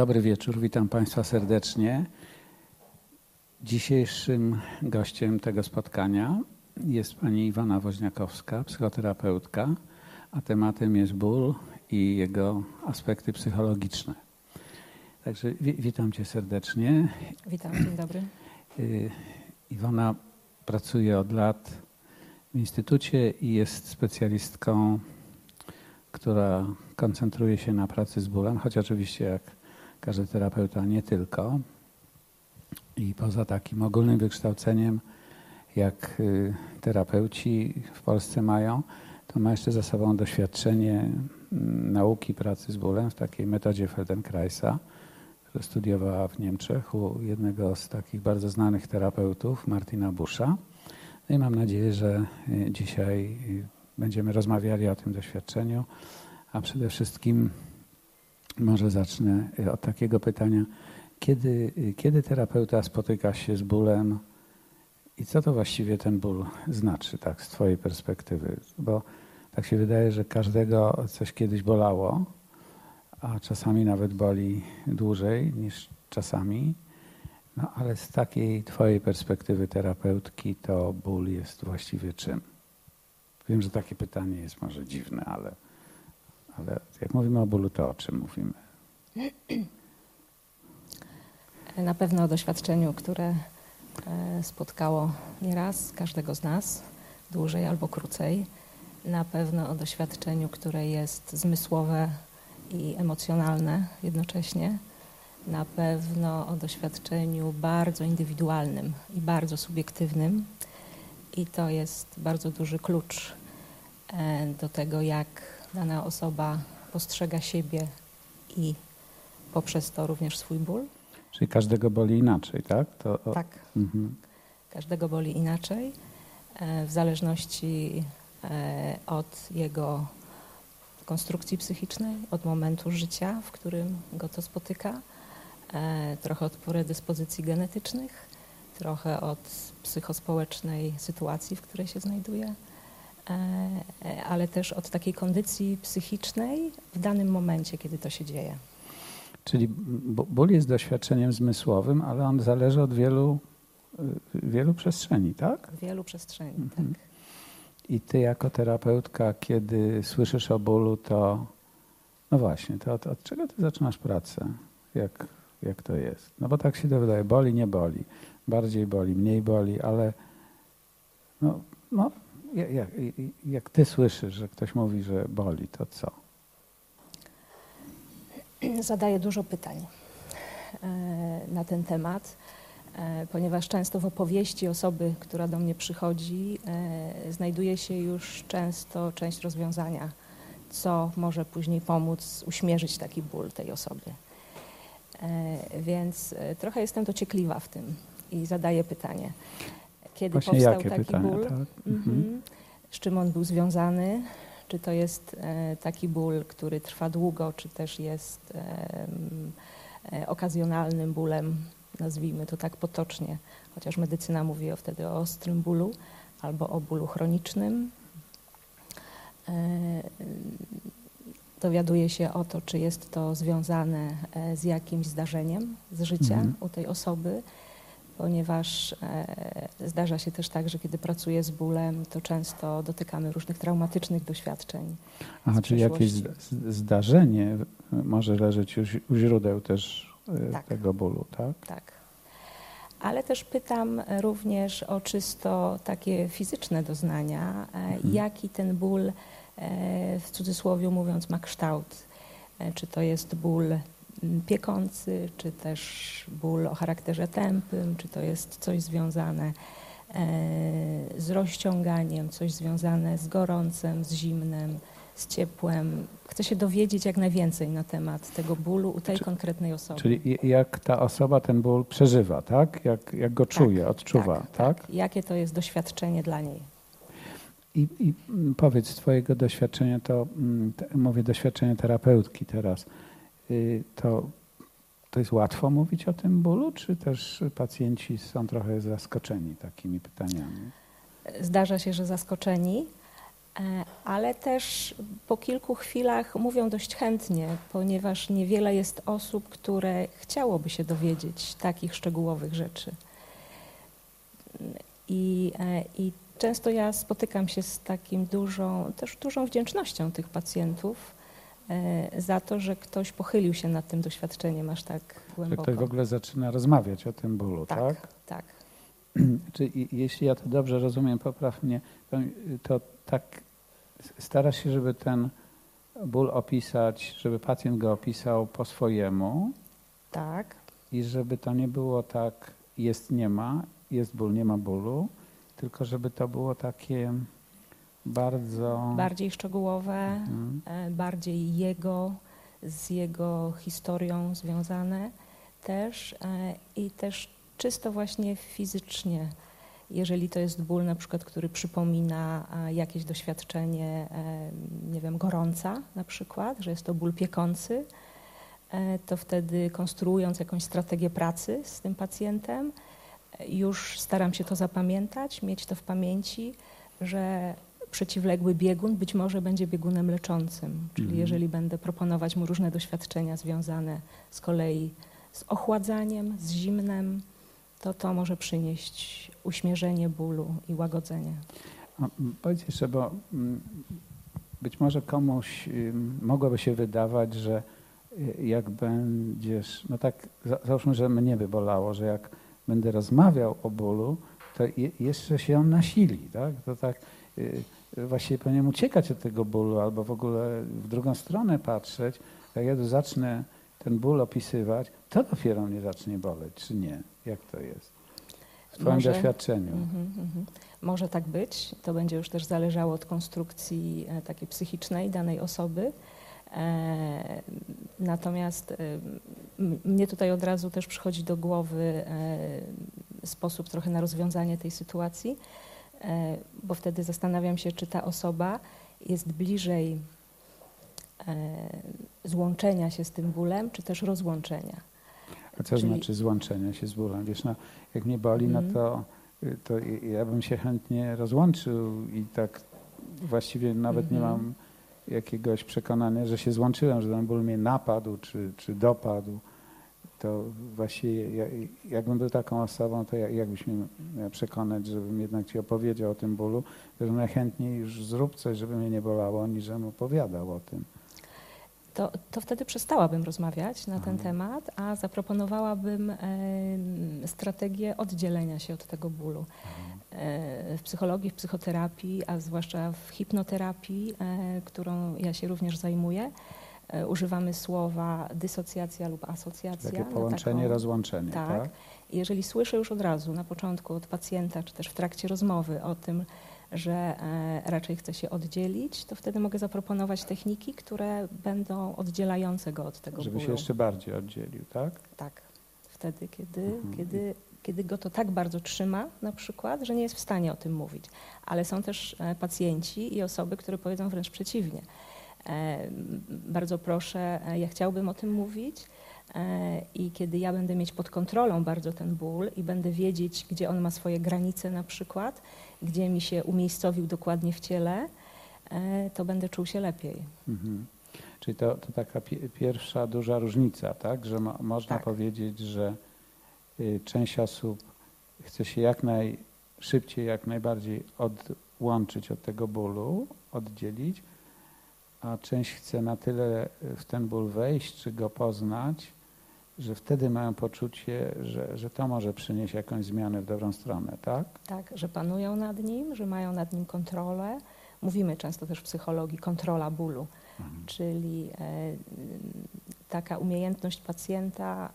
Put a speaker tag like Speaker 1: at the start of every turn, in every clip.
Speaker 1: Dobry wieczór, witam Państwa serdecznie. Dzisiejszym gościem tego spotkania jest pani Iwona Woźniakowska, psychoterapeutka, a tematem jest ból i jego aspekty psychologiczne. Także wi witam cię serdecznie.
Speaker 2: Witam, dzień dobry.
Speaker 1: Y, Iwona pracuje od lat w instytucie i jest specjalistką, która koncentruje się na pracy z bólem, choć oczywiście jak każdy terapeuta nie tylko. I poza takim ogólnym wykształceniem, jak y, terapeuci w Polsce mają, to ma jeszcze za sobą doświadczenie mm, nauki pracy z bólem w takiej metodzie Feldenkraisa, którą studiowała w Niemczech u jednego z takich bardzo znanych terapeutów, Martina Busza. No i mam nadzieję, że y, dzisiaj y, będziemy rozmawiali o tym doświadczeniu, a przede wszystkim może zacznę od takiego pytania, kiedy, kiedy terapeuta spotyka się z bólem i co to właściwie ten ból znaczy, tak, z Twojej perspektywy? Bo tak się wydaje, że każdego coś kiedyś bolało, a czasami nawet boli dłużej niż czasami. No ale z takiej Twojej perspektywy terapeutki to ból jest właściwie czym? Wiem, że takie pytanie jest może dziwne, ale, ale jak mówimy o bólu, to o czym mówimy?
Speaker 2: Na pewno o doświadczeniu, które e, spotkało nieraz każdego z nas, dłużej albo krócej. Na pewno o doświadczeniu, które jest zmysłowe i emocjonalne jednocześnie. Na pewno o doświadczeniu bardzo indywidualnym i bardzo subiektywnym. I to jest bardzo duży klucz e, do tego, jak dana osoba postrzega siebie i poprzez to również swój ból.
Speaker 1: Czyli każdego boli inaczej, tak?
Speaker 2: To, tak. Mhm. Każdego boli inaczej, e, w zależności e, od jego konstrukcji psychicznej, od momentu życia, w którym go to spotyka, e, trochę od predyspozycji genetycznych, trochę od psychospołecznej sytuacji, w której się znajduje, ale też od takiej kondycji psychicznej w danym momencie, kiedy to się dzieje.
Speaker 1: Czyli ból jest doświadczeniem zmysłowym, ale on zależy od wielu, y, wielu przestrzeni, tak?
Speaker 2: Wielu przestrzeni, mhm. tak.
Speaker 1: I ty jako terapeutka, kiedy słyszysz o bólu, to no właśnie, to od, od czego ty zaczynasz pracę? Jak, jak to jest? No bo tak się to wydaje, boli, nie boli. Bardziej boli, mniej boli, ale no, no jak, jak ty słyszysz, że ktoś mówi, że boli, to co?
Speaker 2: zadaję dużo pytań e, na ten temat, e, ponieważ często w opowieści osoby, która do mnie przychodzi, e, znajduje się już często część rozwiązania, co może później pomóc uśmierzyć taki ból tej osoby. Więc trochę jestem dociekliwa w tym i zadaję pytanie. Kiedy
Speaker 1: Właśnie
Speaker 2: powstał
Speaker 1: taki
Speaker 2: pytania,
Speaker 1: ból? Tak? Mhm.
Speaker 2: mhm. Z czym on był związany? Czy to jest e, taki ból, który trwa długo, czy też jest e, okazjonalnym bólem, nazwijmy to tak potocznie, chociaż medycyna mówi o wtedy o ostrym bólu albo o bólu chronicznym. E, dowiaduje się o to, czy jest to związane z jakimś zdarzeniem z życia mhm. u tej osoby, ponieważ e, zdarza się też tak, że kiedy pracuję z bólem, to często dotykamy różnych traumatycznych doświadczeń.
Speaker 1: Aha, czyli jakieś zdarzenie może leżeć u źródeł też e, tak. tego bólu, tak?
Speaker 2: Tak. Ale też pytam również o czysto takie fizyczne doznania, e, mhm. jaki ten ból, w cudzysłowie mówiąc, ma kształt. Czy to jest ból piekący, czy też ból o charakterze tępym, czy to jest coś związane e, z rozciąganiem, coś związane z gorącem, z zimnem, z ciepłem. Chcę się dowiedzieć jak najwięcej na temat tego bólu u tej Czy, konkretnej osoby.
Speaker 1: Czyli jak ta osoba ten ból przeżywa, tak? Jak, jak go czuje, tak, odczuwa, tak, tak? tak?
Speaker 2: Jakie to jest doświadczenie dla niej?
Speaker 1: I, I, powiedz z Twojego doświadczenia, to te, mówię doświadczenie terapeutki teraz. Y, to, to jest łatwo mówić o tym bólu, czy też pacjenci są trochę zaskoczeni takimi pytaniami?
Speaker 2: Zdarza się, że zaskoczeni, E, ale też po kilku chwilach mówią dość chętnie, ponieważ niewiele jest osób, które chciałoby się dowiedzieć takich szczegółowych rzeczy. I, e, i często ja spotykam się z takim dużą, też dużą wdzięcznością tych pacjentów za to, że ktoś pochylił się nad tym doświadczeniem aż tak
Speaker 1: Że
Speaker 2: głęboko.
Speaker 1: ktoś w ogóle zaczyna rozmawiać o tym bólu, tak?
Speaker 2: tak, tak.
Speaker 1: Czy jeśli ja to dobrze rozumiem, popraw mnie, to, to tak starasz się, żeby ten ból opisać, żeby pacjent go opisał po swojemu
Speaker 2: tak.
Speaker 1: i żeby to nie było tak jest, nie ma, jest ból, nie ma bólu, tylko żeby to było takie bardzo...
Speaker 2: Bardziej szczegółowe,
Speaker 1: Mhm.
Speaker 2: e, bardziej jego, z jego historią związane też e, i też czysto właśnie fizycznie. Jeżeli to jest ból na przykład, który przypomina jakieś doświadczenie, e, nie wiem, gorąca na przykład, że jest to ból piekący, to wtedy konstruując jakąś strategię pracy z tym pacjentem, już staram się to zapamiętać, mieć to w pamięci, że przeciwległy biegun być może będzie biegunem leczącym. Czyli
Speaker 1: Mhm.
Speaker 2: jeżeli będę proponować mu różne doświadczenia związane z kolei z ochładzaniem, z zimnem, to to może przynieść uśmierzenie bólu i łagodzenie.
Speaker 1: A, Powiedz jeszcze, bo być może komuś mogłoby się wydawać, że y, jak będziesz, no tak za- załóżmy, że mnie by bolało, że jak będę rozmawiał o bólu, to je, jeszcze się on nasili, tak? To tak y, właściwie powinien uciekać od tego bólu albo w ogóle w drugą stronę patrzeć. Jak ja tu zacznę ten ból opisywać, to dopiero mnie zacznie boleć, czy nie? Jak to jest? W Twoim
Speaker 2: Może-
Speaker 1: doświadczeniu.
Speaker 2: Mhm, mhm. Może tak być. To będzie już też zależało od konstrukcji e, takiej psychicznej danej osoby. E, natomiast e, mnie tutaj od razu też przychodzi do głowy sposób trochę na rozwiązanie tej sytuacji, bo wtedy zastanawiam się, czy ta osoba jest bliżej e, złączenia się z tym bólem, czy też rozłączenia.
Speaker 1: A co
Speaker 2: Czyli-
Speaker 1: znaczy złączenie się z bólem? Wiesz, no, jak mnie boli, no
Speaker 2: Mhm.
Speaker 1: to, y, to ja bym się chętnie rozłączył i tak właściwie nawet nie
Speaker 2: Mhm.
Speaker 1: mam jakiegoś przekonania, że się złączyłem, że ten ból mnie napadł czy, czy dopadł. To właściwie ja, jakbym był taką osobą, to jak, jakbyś mnie miał przekonać, żebym jednak ci opowiedział o tym bólu, to że najchętniej już zrób coś, żeby mnie nie bolało, niż żebym opowiadał o tym.
Speaker 2: to, to wtedy przestałabym rozmawiać na ten
Speaker 1: Aha.
Speaker 2: temat, a zaproponowałabym em, strategię oddzielenia się od tego bólu. E, W psychologii, w psychoterapii, a zwłaszcza w hipnoterapii, e, którą ja się również zajmuję, używamy słowa dysocjacja lub asocjacja.
Speaker 1: Takie
Speaker 2: na
Speaker 1: połączenie,
Speaker 2: taką-
Speaker 1: rozłączenie,
Speaker 2: tak.
Speaker 1: tak?
Speaker 2: I Jeżeli słyszę już od razu na początku od pacjenta, czy też w trakcie rozmowy o tym, że e, raczej chce się oddzielić, to wtedy mogę zaproponować techniki, które będą oddzielające go od tego
Speaker 1: Żeby
Speaker 2: bólu.
Speaker 1: się jeszcze bardziej oddzielił, tak?
Speaker 2: Tak. Wtedy, kiedy,
Speaker 1: Mhm.
Speaker 2: kiedy, kiedy go to tak bardzo trzyma, na przykład, że nie jest w stanie o tym mówić. Ale są też e, pacjenci i osoby, które powiedzą wręcz przeciwnie. E, Bardzo proszę, e, ja chciałbym o tym mówić e, i kiedy ja będę mieć pod kontrolą bardzo ten ból i będę wiedzieć, gdzie on ma swoje granice na przykład, gdzie mi się umiejscowił dokładnie w ciele, to będę czuł się lepiej.
Speaker 1: Mhm. Czyli to, to taka pi- pierwsza duża różnica, tak? Że mo, można
Speaker 2: Tak.
Speaker 1: powiedzieć, że y, część osób chce się jak najszybciej, jak najbardziej odłączyć od tego bólu, oddzielić, a część chce na tyle w ten ból wejść, czy go poznać, że wtedy mają poczucie, że, że to może przynieść jakąś zmianę w dobrą stronę, tak?
Speaker 2: Tak, że panują nad nim, że mają nad nim kontrolę. Mówimy często też w psychologii kontrola bólu,
Speaker 1: Mhm.
Speaker 2: czyli e, taka umiejętność pacjenta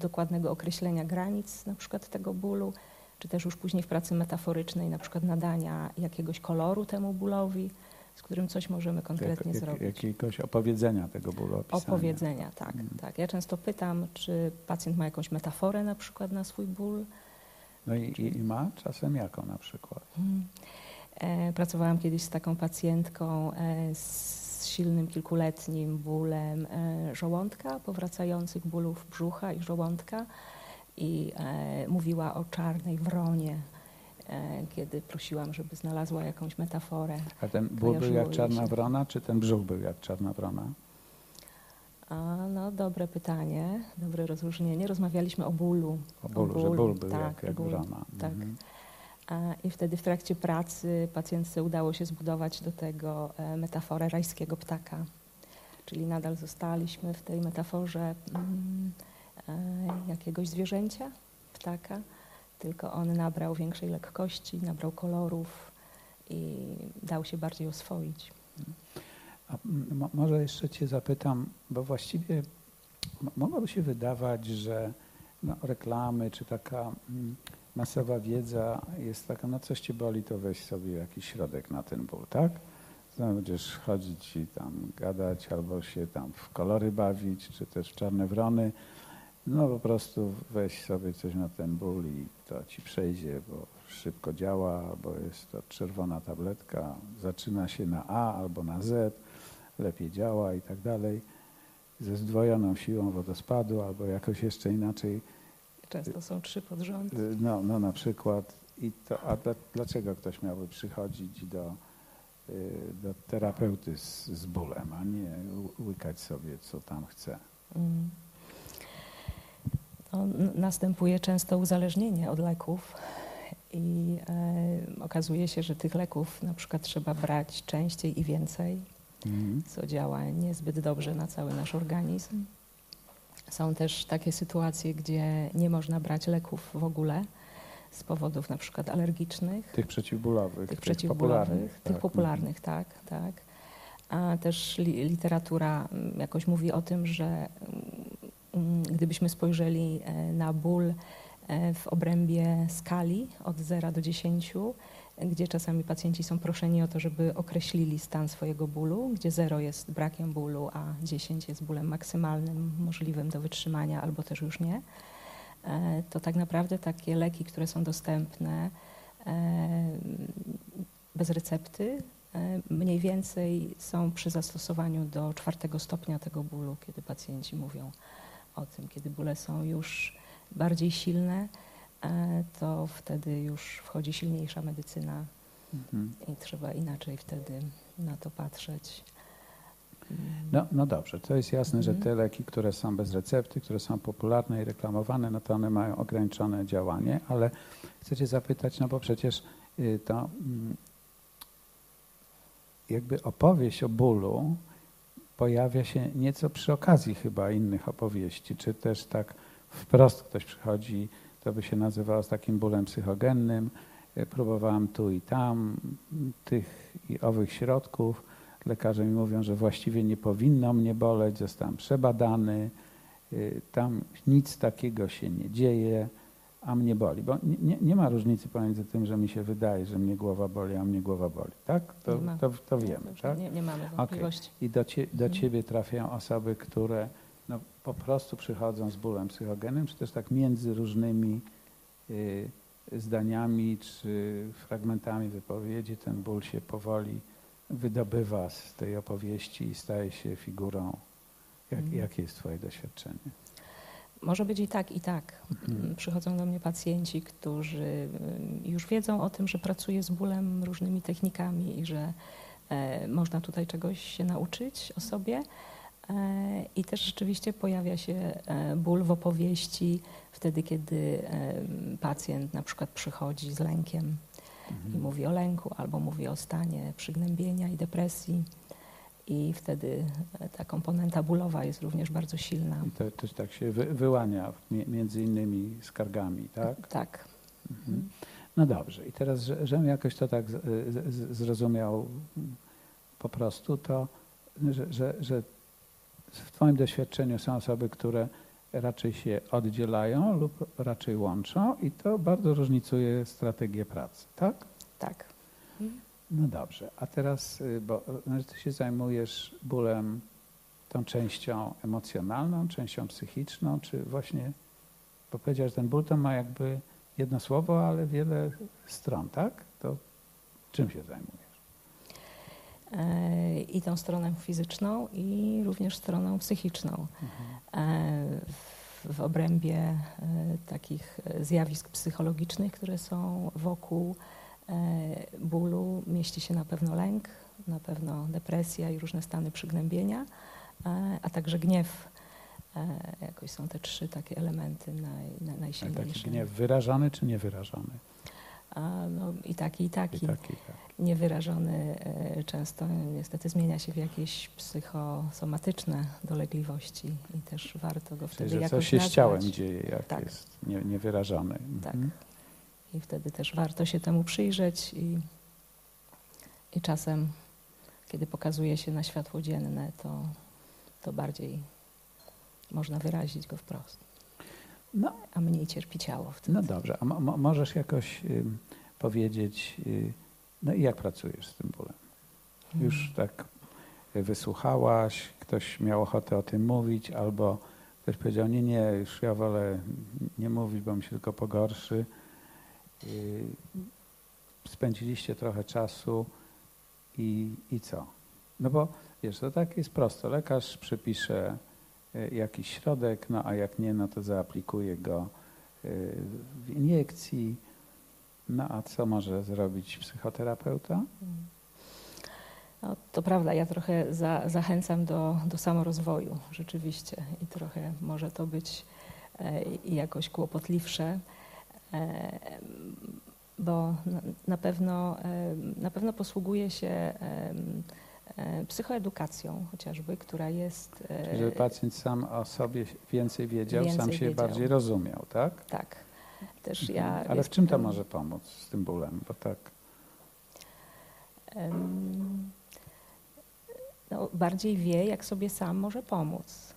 Speaker 2: dokładnego określenia granic na przykład tego bólu, czy też już później w pracy metaforycznej na przykład nadania jakiegoś koloru temu bólowi, z którym coś możemy konkretnie
Speaker 1: Jak-
Speaker 2: zrobić.
Speaker 1: jakiegoś opowiedzenia tego bólu, opisania.
Speaker 2: Opowiedzenia, tak,
Speaker 1: Mhm.
Speaker 2: tak. Ja często pytam, czy pacjent ma jakąś metaforę na przykład na swój ból,
Speaker 1: No i, i, i ma czasem jaką na przykład?
Speaker 2: Mhm. E, Pracowałam kiedyś z taką pacjentką e, z silnym kilkuletnim bólem e, żołądka, powracających bólów brzucha i żołądka i e, mówiła o czarnej wronie, kiedy prosiłam, żeby znalazła jakąś metaforę.
Speaker 1: A ten ból był jak czarna wrona, czy ten brzuch był jak czarna wrona?
Speaker 2: A, no, dobre pytanie, dobre rozróżnienie. Rozmawialiśmy o bólu.
Speaker 1: O bólu, że ból był
Speaker 2: tak,
Speaker 1: jak, jak
Speaker 2: ból,
Speaker 1: wrona.
Speaker 2: tak.
Speaker 1: Mhm.
Speaker 2: A, I wtedy w trakcie pracy pacjentce udało się zbudować do tego e, metaforę rajskiego ptaka. Czyli nadal zostaliśmy w tej metaforze mm, e, jakiegoś zwierzęcia, ptaka, tylko on nabrał większej lekkości, nabrał kolorów i dał się bardziej oswoić.
Speaker 1: A może jeszcze Cię zapytam, bo właściwie mogłoby się wydawać, że no, reklamy czy taka masowa wiedza jest taka, no coś Cię boli, to weź sobie jakiś środek na ten ból, tak? Znowu będziesz chodzić i tam gadać albo się tam w kolory bawić, czy też w czarne wrony. No po prostu weź sobie coś na ten ból i to Ci przejdzie, bo szybko działa, bo jest to czerwona tabletka, zaczyna się na A albo na Z, lepiej działa i tak dalej, ze zdwojoną siłą wodospadu albo jakoś jeszcze inaczej,
Speaker 2: Często są trzy pod rząd.
Speaker 1: Y, no, no na przykład. I to, a dla, dlaczego ktoś miałby przychodzić do, y, do terapeuty z, z bólem, a nie łykać sobie co tam chce?
Speaker 2: Mm. No, następuje często uzależnienie od leków i e, okazuje się, że tych leków na przykład trzeba brać częściej i więcej,
Speaker 1: Mhm.
Speaker 2: co działa niezbyt dobrze na cały nasz organizm. Są też takie sytuacje, gdzie nie można brać leków w ogóle z powodów na przykład alergicznych
Speaker 1: Tych przeciwbólowych,
Speaker 2: tych
Speaker 1: tych,
Speaker 2: przeciwbólowych,
Speaker 1: popularnych.
Speaker 2: tych
Speaker 1: tak.
Speaker 2: popularnych, tak, tak. A też li, literatura mm, jakoś mówi o tym, że gdybyśmy spojrzeli e, na ból e, w obrębie skali od 0 do 10, e, gdzie czasami pacjenci są proszeni o to, żeby określili stan swojego bólu, gdzie 0 jest brakiem bólu, a 10 jest bólem maksymalnym, możliwym do wytrzymania albo też już nie, e, to tak naprawdę takie leki, które są dostępne, bez recepty mniej więcej są przy zastosowaniu do czwartego stopnia tego bólu, kiedy pacjenci mówią o tym, kiedy bóle są już bardziej silne, e, to wtedy już wchodzi silniejsza medycyna
Speaker 1: Mhm.
Speaker 2: i trzeba inaczej wtedy na to patrzeć.
Speaker 1: No, no dobrze, to jest jasne, że
Speaker 2: Mhm.
Speaker 1: te leki, które są bez recepty, które są popularne i reklamowane, no to one mają ograniczone działanie, ale chcę Cię zapytać, no bo przecież y, to mm, jakby opowieść o bólu pojawia się nieco przy okazji chyba innych opowieści, czy też tak wprost ktoś przychodzi, to by się nazywało z takim bólem psychogennym, Y, próbowałem tu i tam tych i owych środków, lekarze mi mówią, że właściwie nie powinno mnie boleć, zostałem przebadany, y, tam nic takiego się nie dzieje, a mnie boli. Bo nie, nie, ma różnicy pomiędzy tym, że mi się wydaje, że mnie głowa boli, a mnie głowa boli. Tak? To, to, to wiemy, tak?
Speaker 2: Nie, nie mamy wątpliwości.
Speaker 1: I do, cie, do
Speaker 2: Mhm.
Speaker 1: ciebie trafiają osoby, które no, po prostu przychodzą z bólem psychogennym, czy też tak między różnymi y, zdaniami czy fragmentami wypowiedzi ten ból się powoli wydobywa z tej opowieści i staje się figurą. Jak,
Speaker 2: Mhm.
Speaker 1: Jakie jest Twoje doświadczenie?
Speaker 2: Może być i tak, i tak.
Speaker 1: Mhm.
Speaker 2: Przychodzą do mnie pacjenci, którzy y, już wiedzą o tym, że pracuję z bólem różnymi technikami i że e, można tutaj czegoś się nauczyć o sobie. E, I też rzeczywiście pojawia się e, ból w opowieści wtedy, kiedy pacjent na przykład przychodzi z lękiem i
Speaker 1: Mhm.
Speaker 2: mówi o lęku albo mówi o stanie przygnębienia i depresji. I wtedy e, ta komponenta bólowa jest również bardzo silna.
Speaker 1: I to też tak się wy, wyłania mi- między innymi skargami, tak?
Speaker 2: Tak.
Speaker 1: Mhm. No dobrze, i teraz, że- żebym jakoś to tak z, zrozumiał po prostu, to że, że, że w Twoim doświadczeniu są osoby, które raczej się oddzielają lub raczej łączą i to bardzo różnicuje strategię pracy, tak?
Speaker 2: Tak.
Speaker 1: No dobrze, a teraz, y, bo no, Ty się zajmujesz bólem tą częścią emocjonalną, częścią psychiczną, czy właśnie, bo powiedziałeś, że ten ból to ma jakby jedno słowo, ale wiele stron, tak? To czym się zajmujesz?
Speaker 2: E, I tą stroną fizyczną, i również stroną psychiczną. E, w obrębie e, takich zjawisk psychologicznych, które są wokół bólu, mieści się na pewno lęk, na pewno depresja i różne stany przygnębienia, e, a także gniew. E, Jakoś są te trzy takie elementy naj, naj,
Speaker 1: Taki
Speaker 2: najsilniejsze.
Speaker 1: gniew wyrażany czy niewyrażany?
Speaker 2: A, no, I taki, i
Speaker 1: I
Speaker 2: taki.
Speaker 1: taki, tak.
Speaker 2: Niewyrażony e, często niestety zmienia się w jakieś psychosomatyczne dolegliwości i też warto go
Speaker 1: Czyli,
Speaker 2: wtedy
Speaker 1: że
Speaker 2: jakoś
Speaker 1: coś się z
Speaker 2: nazwać.
Speaker 1: ciałem dzieje, jak
Speaker 2: Tak.
Speaker 1: jest nie, niewyrażany.
Speaker 2: Tak.
Speaker 1: Mhm.
Speaker 2: I wtedy też warto się temu przyjrzeć i, i czasem, kiedy pokazuje się na światło dzienne, to, to bardziej można wyrazić go wprost,
Speaker 1: No,
Speaker 2: a mniej cierpi ciało wtedy.
Speaker 1: no dobrze, a mo, mo, możesz jakoś ym, powiedzieć, y, no i jak pracujesz z tym bólem?
Speaker 2: Mm.
Speaker 1: Już tak wysłuchałaś, ktoś miał ochotę o tym mówić, albo ktoś powiedział, nie, nie, już ja wolę nie mówić, bo mi się tylko pogorszy. Y, Spędziliście trochę czasu i, i co? No bo wiesz, to tak jest prosto. Lekarz przepisze y, jakiś środek, no a jak nie, no to zaaplikuje go y, w iniekcji. No a co może zrobić psychoterapeuta?
Speaker 2: No, to prawda, ja trochę za, zachęcam do, do samorozwoju rzeczywiście i trochę może to być e, jakoś kłopotliwsze, bo na, pewno, na pewno posługuje się psychoedukacją chociażby, która jest... e,
Speaker 1: Żeby pacjent sam o sobie więcej wiedział, sam
Speaker 2: Więcej
Speaker 1: się
Speaker 2: wiedział.
Speaker 1: bardziej rozumiał, tak?
Speaker 2: Tak. Też ja
Speaker 1: Ale w czym to może pomóc z tym bólem? Bo tak,
Speaker 2: no, bardziej wie, jak sobie sam może pomóc.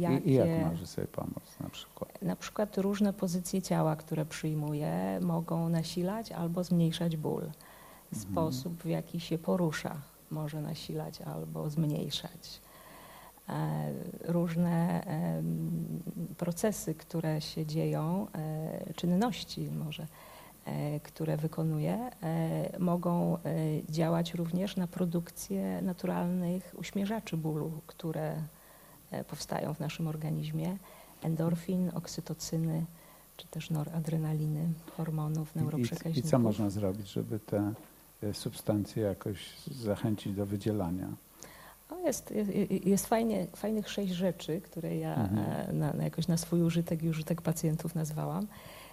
Speaker 2: Jakie,
Speaker 1: i jak może sobie pomóc na przykład?
Speaker 2: Na przykład różne pozycje ciała, które przyjmuje, mogą nasilać albo zmniejszać ból.
Speaker 1: Mhm.
Speaker 2: Sposób, w jaki się porusza, może nasilać albo zmniejszać. E, Różne procesy, które się dzieją, e, czynności może, e, które wykonuje, mogą działać również na produkcję naturalnych uśmierzaczy bólu, które powstają w naszym organizmie. Endorfin, oksytocyny, czy też noradrenaliny, hormonów
Speaker 1: I, i,
Speaker 2: neuroprzekaźników.
Speaker 1: I co można zrobić, żeby te e, substancje jakoś zachęcić do wydzielania?
Speaker 2: No jest, jest, fajnie, fajnych sześć rzeczy, które ja
Speaker 1: Mhm.
Speaker 2: e, na, na jakoś na swój użytek i użytek pacjentów nazwałam.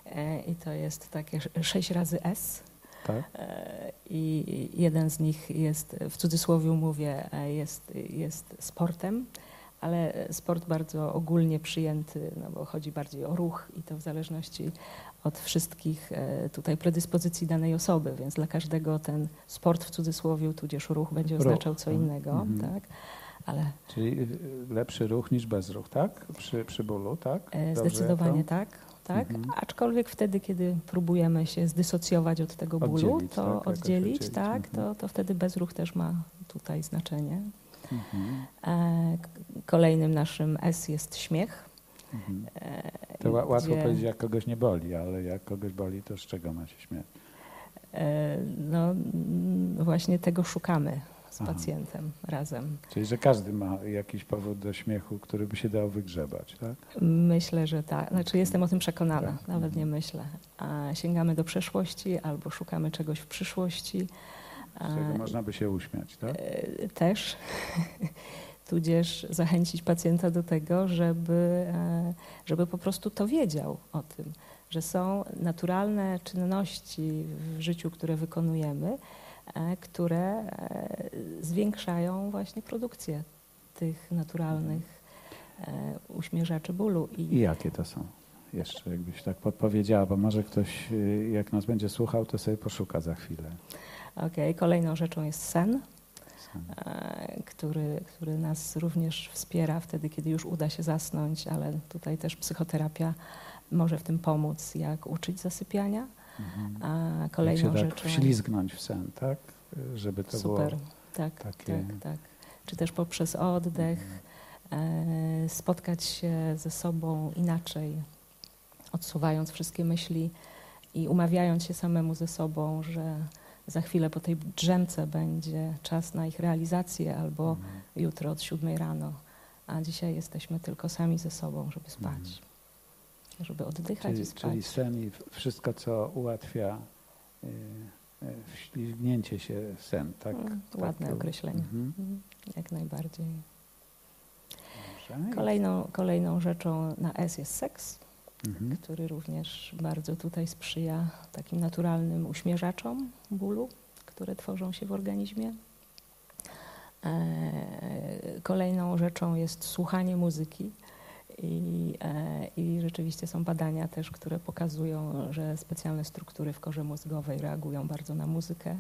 Speaker 2: E, I to jest takie sz- sześć razy S.
Speaker 1: Tak?
Speaker 2: E, I jeden z nich jest, w cudzysłowie mówię, e, jest, jest sportem, ale sport bardzo ogólnie przyjęty, no bo chodzi bardziej o ruch i to w zależności od wszystkich e, tutaj predyspozycji danej osoby, więc dla każdego ten sport w cudzysłowie, tudzież ruch będzie
Speaker 1: Ruch.
Speaker 2: oznaczał co innego,
Speaker 1: Mhm.
Speaker 2: tak? Ale
Speaker 1: Czyli y, lepszy ruch niż bezruch, tak? Przy, przy bólu, tak?
Speaker 2: e,
Speaker 1: Dobrze
Speaker 2: zdecydowanie
Speaker 1: to?
Speaker 2: tak, tak.
Speaker 1: Mhm.
Speaker 2: Aczkolwiek wtedy, kiedy próbujemy się zdysocjować od tego bólu,
Speaker 1: Oddzielić,
Speaker 2: to
Speaker 1: tak?
Speaker 2: Oddzielić,
Speaker 1: oddzielić,
Speaker 2: tak,
Speaker 1: mhm.
Speaker 2: to, to wtedy bezruch też ma tutaj znaczenie.
Speaker 1: Mhm.
Speaker 2: E, Kolejnym naszym S jest śmiech.
Speaker 1: Mhm.
Speaker 2: e,
Speaker 1: To ła- łatwo
Speaker 2: gdzie,
Speaker 1: powiedzieć, jak kogoś nie boli, ale jak kogoś boli, to z czego ma się śmiać?
Speaker 2: e, No, mm, właśnie tego szukamy z
Speaker 1: Aha.
Speaker 2: pacjentem razem.
Speaker 1: Czyli, że każdy ma jakiś powód do śmiechu, który by się dał wygrzebać, tak?
Speaker 2: Myślę, że tak. Znaczy jestem o tym przekonana,
Speaker 1: Tak.
Speaker 2: nawet nie myślę. A sięgamy do przeszłości albo szukamy czegoś w przyszłości.
Speaker 1: Z czego można by się uśmiać, tak?
Speaker 2: E, też, tudzież zachęcić pacjenta do tego, żeby, e, żeby po prostu to wiedział o tym, że są naturalne czynności w życiu, które wykonujemy, e, które zwiększają właśnie produkcję tych naturalnych uśmierzaczy bólu.
Speaker 1: I jakie to są? Jeszcze jakbyś tak podpowiedziała, bo może ktoś, jak nas będzie słuchał, to sobie poszuka za chwilę.
Speaker 2: Okej, kolejną rzeczą jest sen.
Speaker 1: Sam.
Speaker 2: e, który, który nas również wspiera wtedy, kiedy już uda się zasnąć, ale tutaj też psychoterapia może w tym pomóc, jak uczyć zasypiania.
Speaker 1: Mhm.
Speaker 2: A
Speaker 1: Jak
Speaker 2: kolejną
Speaker 1: się tak
Speaker 2: rzeczą.
Speaker 1: wślizgnąć w sen, tak? Żeby to
Speaker 2: super,
Speaker 1: było
Speaker 2: tak,
Speaker 1: takie-
Speaker 2: tak, tak. Czy też poprzez oddech e, spotkać się ze sobą inaczej, odsuwając wszystkie myśli i umawiając się samemu ze sobą, że za chwilę po tej drzemce będzie czas na ich realizację albo
Speaker 1: Mhm.
Speaker 2: jutro od siódmej rano, a dzisiaj jesteśmy tylko sami ze sobą, żeby spać.
Speaker 1: Mhm.
Speaker 2: żeby oddychać
Speaker 1: Czyli,
Speaker 2: i spać.
Speaker 1: czyli sen i wszystko, co ułatwia y, y, wślizgnięcie się w sen, tak?
Speaker 2: Mm,
Speaker 1: tak
Speaker 2: Ładne
Speaker 1: to-
Speaker 2: określenie.
Speaker 1: Mhm.
Speaker 2: Mhm, Jak najbardziej.
Speaker 1: Dobrze.
Speaker 2: Kolejną, kolejną rzeczą na S jest seks,
Speaker 1: Mhm.
Speaker 2: który również bardzo tutaj sprzyja takim naturalnym uśmierzaczom bólu, które tworzą się w organizmie. E, Kolejną rzeczą jest słuchanie muzyki. I, e, I rzeczywiście są badania też, które pokazują, że specjalne struktury w korze mózgowej reagują bardzo na muzykę.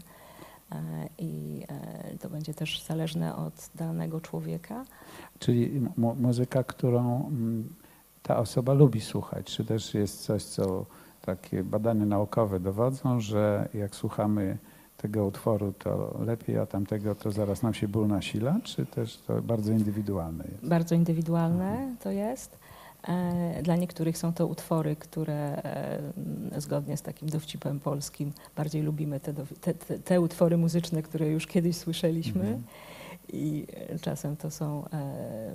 Speaker 2: E, I to będzie też zależne od danego człowieka.
Speaker 1: Czyli mu- muzyka, którą ta osoba lubi słuchać, czy też jest coś, co takie badania naukowe dowodzą, że jak słuchamy tego utworu, to lepiej, a tamtego to zaraz nam się ból nasila, czy też to bardzo indywidualne jest?
Speaker 2: Bardzo indywidualne to jest. E, Dla niektórych są to utwory, które e, zgodnie z takim dowcipem polskim bardziej lubimy te, te, te utwory muzyczne, które już kiedyś słyszeliśmy.
Speaker 1: Mhm.
Speaker 2: I e, czasem to są e,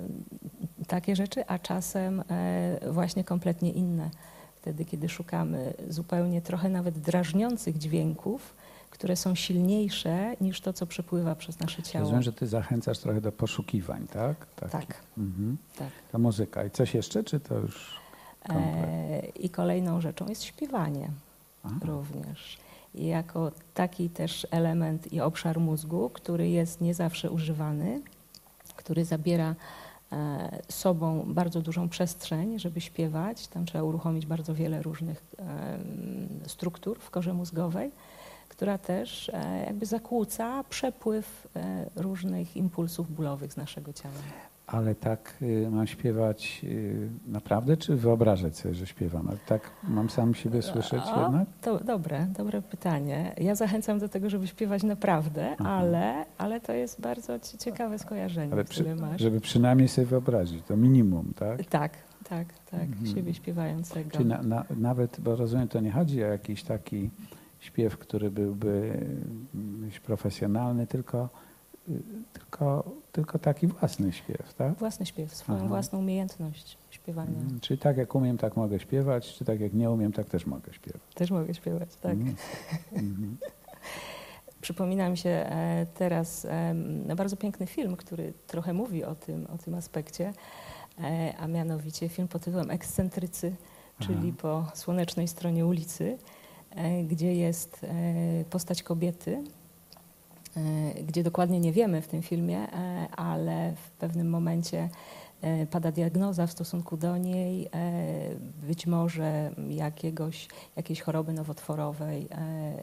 Speaker 2: takie rzeczy, a czasem e, właśnie kompletnie inne. Wtedy, kiedy szukamy zupełnie trochę nawet drażniących dźwięków, które są silniejsze niż to, co przepływa przez nasze ciało.
Speaker 1: Rozumiem, że ty zachęcasz trochę do poszukiwań, tak? Taki-
Speaker 2: Tak,
Speaker 1: Mhm.
Speaker 2: tak.
Speaker 1: Ta muzyka. I coś jeszcze, czy to już komplet?
Speaker 2: I kolejną rzeczą jest śpiewanie
Speaker 1: Aha.
Speaker 2: również. Jako taki też element i obszar mózgu, który jest nie zawsze używany, który zabiera e, sobą bardzo dużą przestrzeń, żeby śpiewać. Tam trzeba uruchomić bardzo wiele różnych struktur w korze mózgowej, która też e, jakby zakłóca przepływ e, różnych impulsów bólowych z naszego ciała.
Speaker 1: Ale tak y, mam śpiewać y, naprawdę, czy wyobrażać sobie, że śpiewam? Ale tak mam sam siebie słyszeć
Speaker 2: O,
Speaker 1: jednak?
Speaker 2: To dobre, dobre pytanie. Ja zachęcam do tego, żeby śpiewać naprawdę,
Speaker 1: Aha.
Speaker 2: ale, ale to jest bardzo ci- ciekawe skojarzenie,
Speaker 1: Ale
Speaker 2: które
Speaker 1: przy,
Speaker 2: masz.
Speaker 1: żeby przynajmniej sobie wyobrazić, to minimum, tak?
Speaker 2: Tak, tak, tak,
Speaker 1: Mhm.
Speaker 2: siebie śpiewającego.
Speaker 1: Czyli na, na, nawet, bo rozumiem, to nie chodzi o jakiś taki śpiew, który byłby mm, profesjonalny, tylko, tylko, tylko taki własny śpiew, tak?
Speaker 2: Własny śpiew, swoją
Speaker 1: Aha.
Speaker 2: własną umiejętność śpiewania.
Speaker 1: Mm, Czyli tak jak umiem, tak mogę śpiewać, czy tak jak nie umiem, tak też mogę śpiewać.
Speaker 2: Też mogę śpiewać, tak.
Speaker 1: Mm. Mhm.
Speaker 2: Przypomina mi się e, teraz em, bardzo piękny film, który trochę mówi o tym, o tym aspekcie, e, a mianowicie film pod tytułem Ekscentrycy, czyli
Speaker 1: Aha.
Speaker 2: po słonecznej stronie ulicy, e, gdzie jest e, postać kobiety, e, gdzie dokładnie nie wiemy w tym filmie, e, ale w pewnym momencie e, pada diagnoza w stosunku do niej, e, być może jakiegoś, jakiejś choroby nowotworowej e,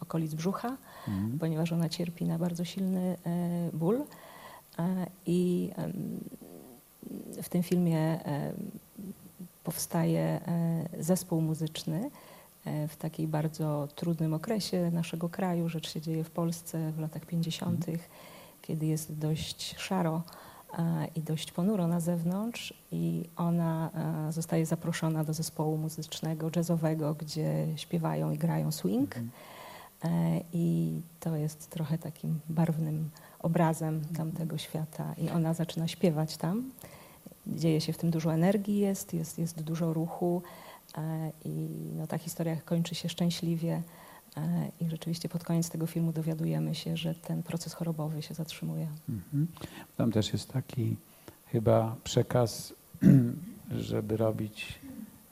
Speaker 2: okolic brzucha,
Speaker 1: Mhm.
Speaker 2: ponieważ ona cierpi na bardzo silny e, ból. E, I w tym filmie powstaje e, zespół muzyczny e, w takiej bardzo trudnym okresie naszego kraju. Rzecz się dzieje w Polsce w latach 50., kiedy jest dość szaro e, i dość ponuro na zewnątrz i ona e, zostaje zaproszona do zespołu muzycznego, jazzowego, gdzie śpiewają i grają swing.
Speaker 1: Mhm.
Speaker 2: E, I to jest trochę takim barwnym obrazem tamtego świata. I ona zaczyna śpiewać tam. Dzieje się w tym dużo energii, jest, jest, jest dużo ruchu. E, I no, ta historia kończy się szczęśliwie. e, I rzeczywiście pod koniec tego filmu dowiadujemy się, że ten proces chorobowy się zatrzymuje.
Speaker 1: Mhm. Tam też jest taki chyba przekaz, żeby robić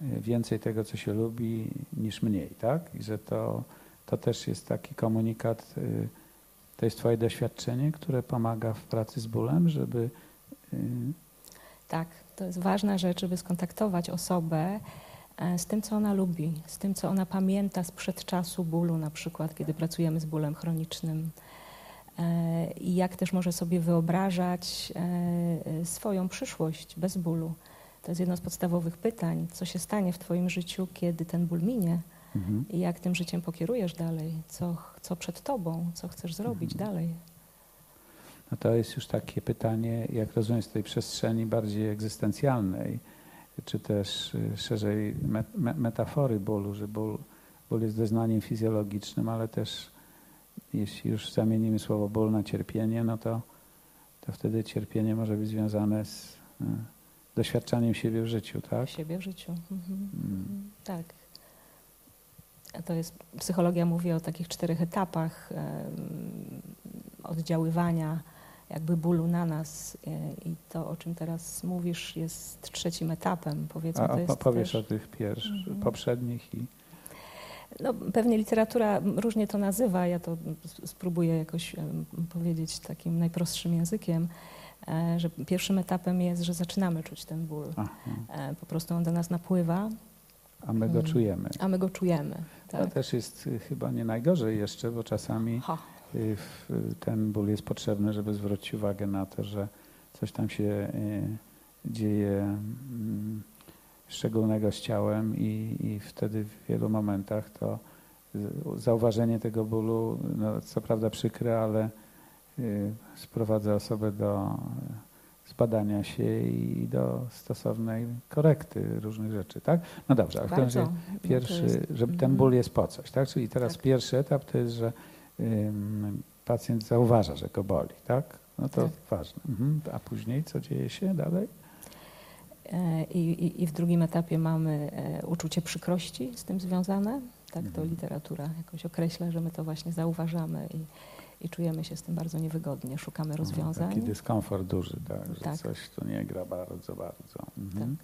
Speaker 1: y, więcej tego, co się lubi, niż mniej, tak? I że to, to też jest taki komunikat, to jest Twoje doświadczenie, które pomaga w pracy z bólem, żeby
Speaker 2: Tak, to jest ważna rzecz, żeby skontaktować osobę e, z tym, co ona lubi, z tym, co ona pamięta sprzed czasu bólu, na przykład, kiedy pracujemy z bólem chronicznym. E, I jak też może sobie wyobrażać e, swoją przyszłość bez bólu. To jest jedno z podstawowych pytań, co się stanie w Twoim życiu, kiedy ten ból minie
Speaker 1: mhm.
Speaker 2: i jak tym życiem pokierujesz dalej, co, co przed Tobą, co chcesz zrobić
Speaker 1: Mhm.
Speaker 2: dalej.
Speaker 1: No to jest już takie pytanie, jak rozumiem, z tej przestrzeni bardziej egzystencjalnej, czy też y, szerzej me, me, metafory bólu, że ból, ból jest doznaniem fizjologicznym, ale też jeśli już zamienimy słowo ból na cierpienie, no to, to wtedy cierpienie może być związane z y, doświadczaniem siebie w życiu, tak?
Speaker 2: siebie w życiu. Mhm.
Speaker 1: Mm.
Speaker 2: Tak. To jest, psychologia mówi o takich czterech etapach oddziaływania jakby bólu na nas e, i to, o czym teraz mówisz, jest trzecim etapem, powiedzmy.
Speaker 1: A,
Speaker 2: to
Speaker 1: a powiesz
Speaker 2: też,
Speaker 1: o tych pierwszych,
Speaker 2: Mhm.
Speaker 1: poprzednich i
Speaker 2: no, pewnie literatura różnie to nazywa, ja to spróbuję jakoś powiedzieć takim najprostszym językiem, e, że pierwszym etapem jest, że zaczynamy czuć ten ból.
Speaker 1: aha,
Speaker 2: E, Po prostu on do nas napływa,
Speaker 1: a my go
Speaker 2: Mm.
Speaker 1: czujemy.
Speaker 2: a my go czujemy.
Speaker 1: To
Speaker 2: Tak.
Speaker 1: też jest y, chyba nie najgorzej jeszcze, bo czasami
Speaker 2: Ha.
Speaker 1: Y, ten ból jest potrzebny, żeby zwrócić uwagę na to, że coś tam się y, dzieje mm, szczególnego z ciałem i, i wtedy w wielu momentach to zauważenie tego bólu, no, co prawda przykre, ale y, sprowadza osobę do zbadania się i do stosownej korekty różnych rzeczy, tak? No dobrze, ale w każdym razie.
Speaker 2: No
Speaker 1: Pierwszy, że ten
Speaker 2: mhm.
Speaker 1: ból jest po coś, tak? Czyli teraz
Speaker 2: Tak.
Speaker 1: pierwszy etap to jest, że pacjent zauważa, że go boli, tak? No to
Speaker 2: Tak.
Speaker 1: ważne. Mhm. A później co dzieje się dalej?
Speaker 2: E, I, i, I w drugim etapie mamy e, uczucie przykrości z tym związane. Tak to
Speaker 1: Mhm.
Speaker 2: literatura jakoś określa, że my to właśnie zauważamy i, i czujemy się z tym bardzo niewygodnie, szukamy rozwiązań.
Speaker 1: Taki dyskomfort duży, tak? Że
Speaker 2: Tak.
Speaker 1: coś tu nie gra bardzo, bardzo. Mhm.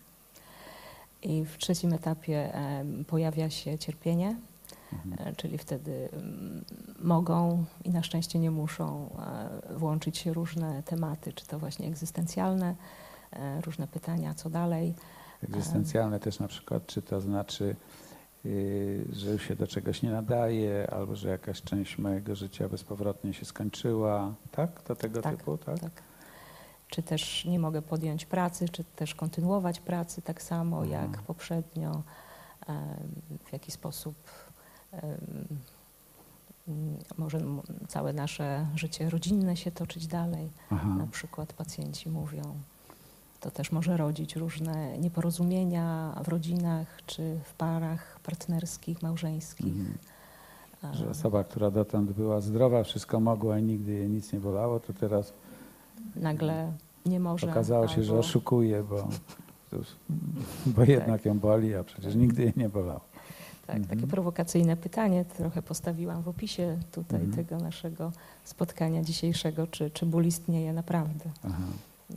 Speaker 2: I w trzecim etapie pojawia się cierpienie,
Speaker 1: Mhm.
Speaker 2: e, czyli wtedy mm, mogą i na szczęście nie muszą e, włączyć się różne tematy, czy to właśnie egzystencjalne, e, różne pytania, co dalej.
Speaker 1: Egzystencjalne też na przykład, czy to znaczy, yy, że już się do czegoś nie nadaje, albo że jakaś część mojego życia bezpowrotnie się skończyła, tak? Do tego
Speaker 2: Tak,
Speaker 1: typu, tak?
Speaker 2: Tak. Czy też nie mogę podjąć pracy, czy też kontynuować pracy tak samo
Speaker 1: Mhm.
Speaker 2: jak poprzednio, w jaki sposób może całe nasze życie rodzinne się toczyć dalej.
Speaker 1: Aha.
Speaker 2: Na przykład pacjenci mówią, to też może rodzić różne nieporozumienia w rodzinach, czy w parach partnerskich, małżeńskich.
Speaker 1: Mhm. Że osoba, która dotąd była zdrowa, wszystko mogła i nigdy jej nic nie bolało, to teraz
Speaker 2: Nagle nie może.
Speaker 1: okazało się, że
Speaker 2: albo-
Speaker 1: oszukuje, bo, bo jednak ją boli, a przecież nigdy jej nie bolało.
Speaker 2: Tak,
Speaker 1: Mhm.
Speaker 2: takie prowokacyjne pytanie trochę postawiłam w opisie tutaj
Speaker 1: Mhm.
Speaker 2: tego naszego spotkania dzisiejszego, czy, czy ból istnieje naprawdę.
Speaker 1: Aha.
Speaker 2: E,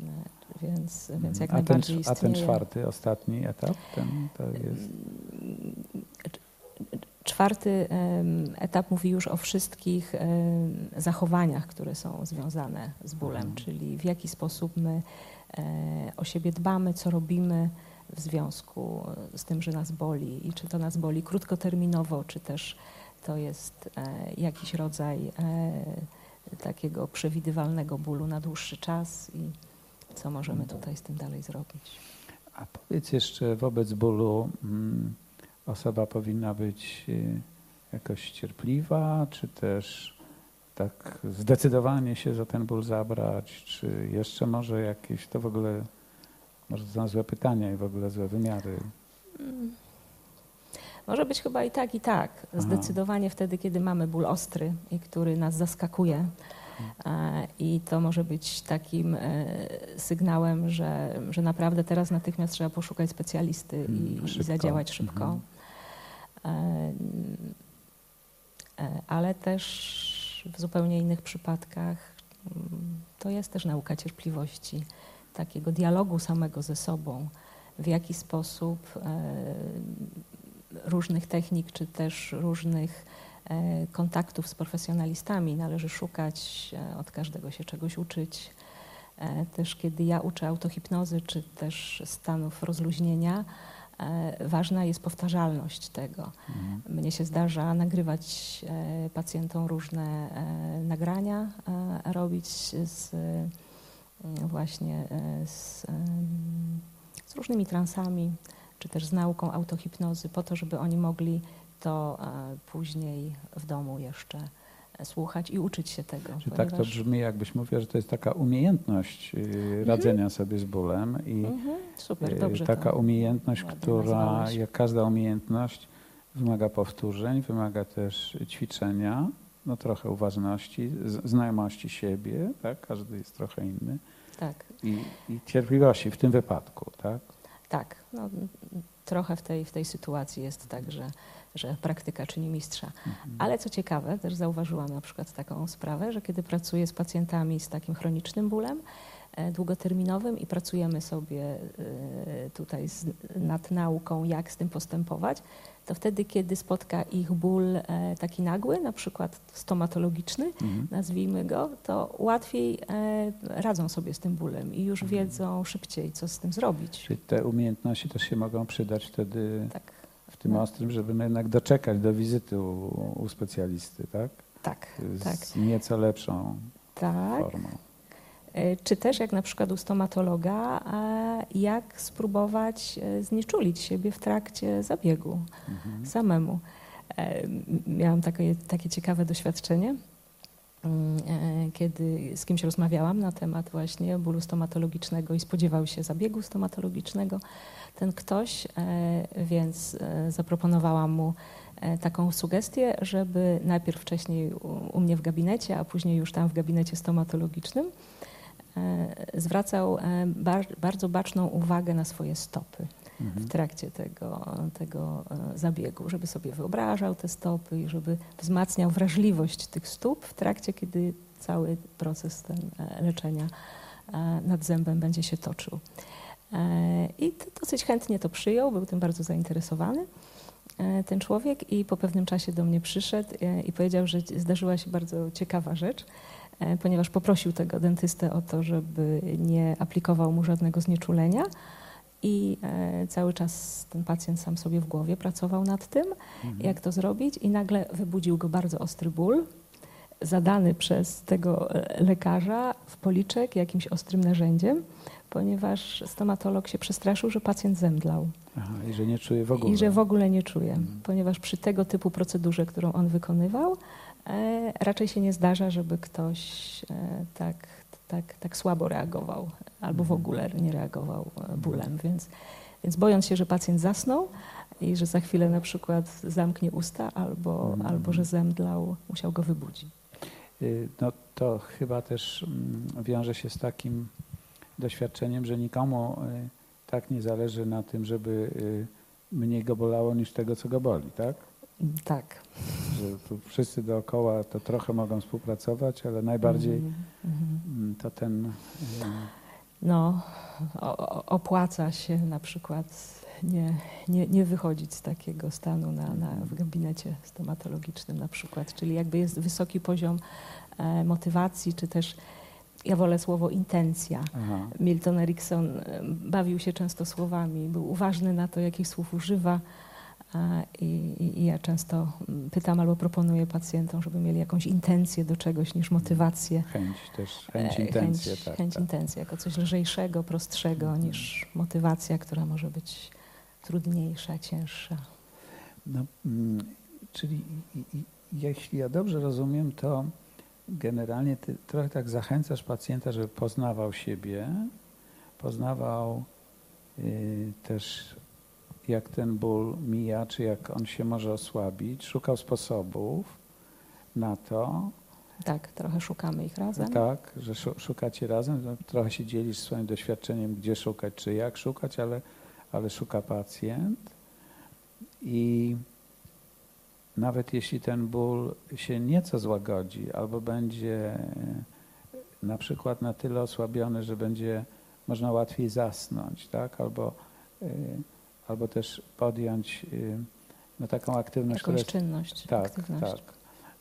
Speaker 2: Więc, więc jak
Speaker 1: a, ten,
Speaker 2: najbardziej
Speaker 1: a
Speaker 2: istnieje.
Speaker 1: ten czwarty, ostatni etap, ten to jest...
Speaker 2: Czwarty etap mówi już o wszystkich zachowaniach, które są związane z bólem,
Speaker 1: Mhm.
Speaker 2: czyli w jaki sposób my e, o siebie dbamy, co robimy w związku z tym, że nas boli i czy to nas boli krótkoterminowo, czy też to jest e, jakiś rodzaj e, takiego przewidywalnego bólu na dłuższy czas i co możemy tutaj z tym dalej zrobić.
Speaker 1: A powiedz jeszcze, wobec bólu mm, osoba powinna być y, jakoś cierpliwa, czy też tak zdecydowanie się za ten ból zabrać, czy jeszcze może jakieś, to w ogóle, może to są złe pytania i w ogóle złe wymiary.
Speaker 2: Mm. Może być chyba i tak, i tak. Zdecydowanie wtedy, kiedy mamy ból ostry i który nas zaskakuje. E, I to może być takim e, sygnałem, że, że naprawdę teraz natychmiast trzeba poszukać specjalisty i,
Speaker 1: Mm,
Speaker 2: i
Speaker 1: szybko.
Speaker 2: zadziałać szybko.
Speaker 1: Mhm.
Speaker 2: E, Ale też w zupełnie innych przypadkach mm, to jest też nauka cierpliwości, takiego dialogu samego ze sobą, w jaki sposób e, różnych technik, czy też różnych e, kontaktów z profesjonalistami należy szukać, e, od każdego się czegoś uczyć. Też kiedy ja uczę autohipnozy, czy też stanów rozluźnienia, ważna jest powtarzalność tego.
Speaker 1: Mhm.
Speaker 2: Mnie się zdarza nagrywać pacjentom różne nagrania, robić z, właśnie e, z, z różnymi transami, czy też z nauką autohipnozy, po to, żeby oni mogli to e, później w domu jeszcze słuchać i uczyć się tego.
Speaker 1: Czy tak to brzmi, jakbyś mówiła, że to jest taka umiejętność y, radzenia sobie z bólem i
Speaker 2: Mhm, super,
Speaker 1: y,
Speaker 2: dobrze
Speaker 1: taka umiejętność, która
Speaker 2: nazwałeś.
Speaker 1: jak każda umiejętność wymaga powtórzeń, wymaga też ćwiczenia, no trochę uważności, znajomości siebie, tak? Każdy jest trochę inny.
Speaker 2: tak.
Speaker 1: i, i cierpliwości w tym wypadku, tak?
Speaker 2: Tak, no, trochę w tej, w tej sytuacji jest tak, że, że praktyka czyni mistrza. Ale co ciekawe, też zauważyłam na przykład taką sprawę, że kiedy pracuję z pacjentami z takim chronicznym bólem długoterminowym i pracujemy sobie e, tutaj z, nad nauką, jak z tym postępować, to wtedy, kiedy spotka ich ból e, taki nagły, na przykład stomatologiczny,
Speaker 1: Mhm.
Speaker 2: nazwijmy go, to łatwiej e, radzą sobie z tym bólem i już wiedzą szybciej, co z tym zrobić.
Speaker 1: Czyli te umiejętności też się mogą przydać wtedy
Speaker 2: Tak,
Speaker 1: w tym
Speaker 2: No.
Speaker 1: ostrym, żeby no jednak doczekać do wizyty u, u specjalisty, tak?
Speaker 2: tak,
Speaker 1: Z
Speaker 2: tak,
Speaker 1: nieco lepszą
Speaker 2: tak.
Speaker 1: formą.
Speaker 2: E, Czy też jak na przykład u stomatologa, jak spróbować e, znieczulić siebie w trakcie zabiegu
Speaker 1: Mhm.
Speaker 2: samemu. E, Miałam takie, takie ciekawe doświadczenie, mm, kiedy z kimś rozmawiałam na temat właśnie bólu stomatologicznego i spodziewał się zabiegu stomatologicznego. Ten ktoś, więc zaproponowałam mu taką sugestię, żeby najpierw wcześniej u, mnie w gabinecie, a później już tam w gabinecie stomatologicznym zwracał e, bar, bardzo baczną uwagę na swoje stopy
Speaker 1: Mhm.
Speaker 2: w trakcie tego, tego e, zabiegu, żeby sobie wyobrażał te stopy i żeby wzmacniał wrażliwość tych stóp w trakcie, kiedy cały proces ten e, leczenia e, nad zębem będzie się toczył. E, I dosyć chętnie to przyjął, był tym bardzo zainteresowany e, ten człowiek i po pewnym czasie do mnie przyszedł e, i powiedział, że zdarzyła się bardzo ciekawa rzecz, e, ponieważ poprosił tego dentystę o to, żeby nie aplikował mu żadnego znieczulenia, i e, cały czas ten pacjent sam sobie w głowie pracował nad tym,
Speaker 1: Mhm.
Speaker 2: jak to zrobić, i nagle wybudził go bardzo ostry ból, zadany przez tego e, lekarza w policzek jakimś ostrym narzędziem, ponieważ stomatolog się przestraszył, że pacjent zemdlał
Speaker 1: Aha, I że nie czuje w ogóle.
Speaker 2: i że w ogóle nie czuje,
Speaker 1: Mhm.
Speaker 2: ponieważ przy tego typu procedurze, którą on wykonywał, e, raczej się nie zdarza, żeby ktoś e, tak, tak, tak słabo reagował albo w
Speaker 1: Mhm.
Speaker 2: ogóle nie reagował e, bólem. Więc, więc bojąc się, że pacjent zasnął i że za chwilę na przykład zamknie usta albo,
Speaker 1: Mhm.
Speaker 2: albo że zemdlał, musiał go wybudzić.
Speaker 1: Y, No to chyba też mm, wiąże się z takim doświadczeniem, że nikomu y, tak nie zależy na tym, żeby y, mniej go bolało niż tego, co go boli, tak?
Speaker 2: Tak.
Speaker 1: Że tu wszyscy dookoła to trochę mogą współpracować, ale najbardziej mm, to ten y,
Speaker 2: No, o, o- opłaca się na przykład nie, nie, nie wychodzić z takiego stanu na, na, w gabinecie stomatologicznym na przykład, czyli jakby jest wysoki poziom e, motywacji, czy też ja wolę słowo intencja.
Speaker 1: aha,
Speaker 2: Milton Erickson e, bawił się często słowami, był uważny na to, jakich słów używa. I, i, ja często mm, pytam albo proponuję pacjentom, żeby mieli jakąś intencję do czegoś niż motywację.
Speaker 1: chęć też, chęć,
Speaker 2: E,
Speaker 1: intencje,
Speaker 2: chęć,
Speaker 1: tak.
Speaker 2: chęć
Speaker 1: tak.
Speaker 2: intencji jako coś lżejszego, prostszego
Speaker 1: Mhm.
Speaker 2: niż motywacja, która może być trudniejsza, cięższa.
Speaker 1: No, mm, czyli jeśli ja dobrze rozumiem, to generalnie ty trochę tak zachęcasz pacjenta, żeby poznawał siebie, poznawał y, też jak ten ból mija, czy jak on się może osłabić, szukał sposobów na to,
Speaker 2: Tak, trochę szukamy ich razem.
Speaker 1: tak, że szu- szukacie razem, no, trochę się dzielisz swoim doświadczeniem, gdzie szukać, czy jak szukać, ale, ale szuka pacjent. I nawet jeśli ten ból się nieco złagodzi, albo będzie e, na przykład na tyle osłabiony, że będzie można łatwiej zasnąć, tak, albo, e, albo też podjąć e, no, taką aktywność, która
Speaker 2: Jakąś
Speaker 1: jest
Speaker 2: czynność,
Speaker 1: tak,
Speaker 2: aktywność.
Speaker 1: tak,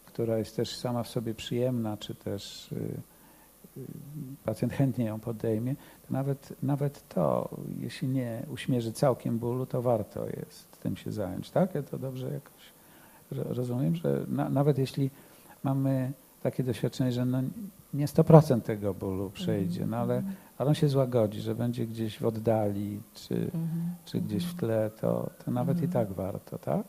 Speaker 1: która jest też sama w sobie przyjemna, czy też y, y, pacjent chętnie ją podejmie, to nawet, nawet to, jeśli nie uśmierzy całkiem bólu, to warto jest tym się zająć. Tak? Ja to dobrze jakoś ro- rozumiem, że na, nawet jeśli mamy takie doświadczenie, że no nie 100% tego bólu przejdzie, no ale,
Speaker 2: Mhm.
Speaker 1: Ale on się złagodzi, że będzie gdzieś w oddali, czy,
Speaker 2: Mhm.
Speaker 1: czy gdzieś w
Speaker 2: Mhm.
Speaker 1: tle, to, to nawet i
Speaker 2: Mhm.
Speaker 1: tak warto, tak?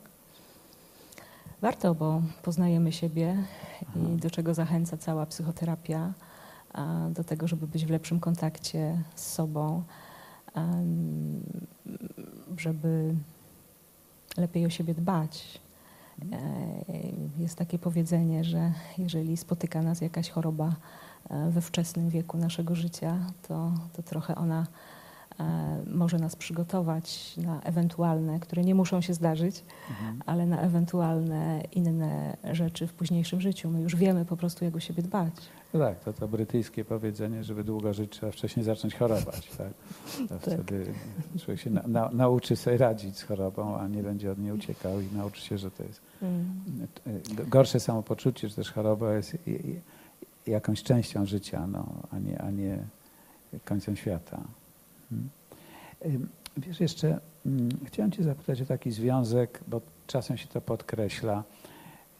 Speaker 2: Warto, bo poznajemy siebie
Speaker 1: Aha.
Speaker 2: i do czego zachęca cała psychoterapia, do tego, żeby być w lepszym kontakcie z sobą, żeby lepiej o siebie dbać E, Jest takie powiedzenie, że jeżeli spotyka nas jakaś choroba we wczesnym wieku naszego życia, to, to trochę ona e, może nas przygotować na ewentualne, które nie muszą się zdarzyć,
Speaker 1: Mhm.
Speaker 2: ale na ewentualne inne rzeczy w późniejszym życiu. My już wiemy po prostu, jak o siebie dbać.
Speaker 1: No tak, to to brytyjskie powiedzenie, żeby długo żyć, trzeba wcześniej zacząć chorować. Tak? To wtedy człowiek się na, na, nauczy sobie radzić z chorobą, a nie będzie od niej uciekał i nauczy się, że to jest e, gorsze samopoczucie, że też choroba jest jakąś częścią życia, no, a, nie, a nie końcem świata. Hmm. Wiesz, jeszcze mm, chciałem Cię zapytać o taki związek, bo czasem się to podkreśla,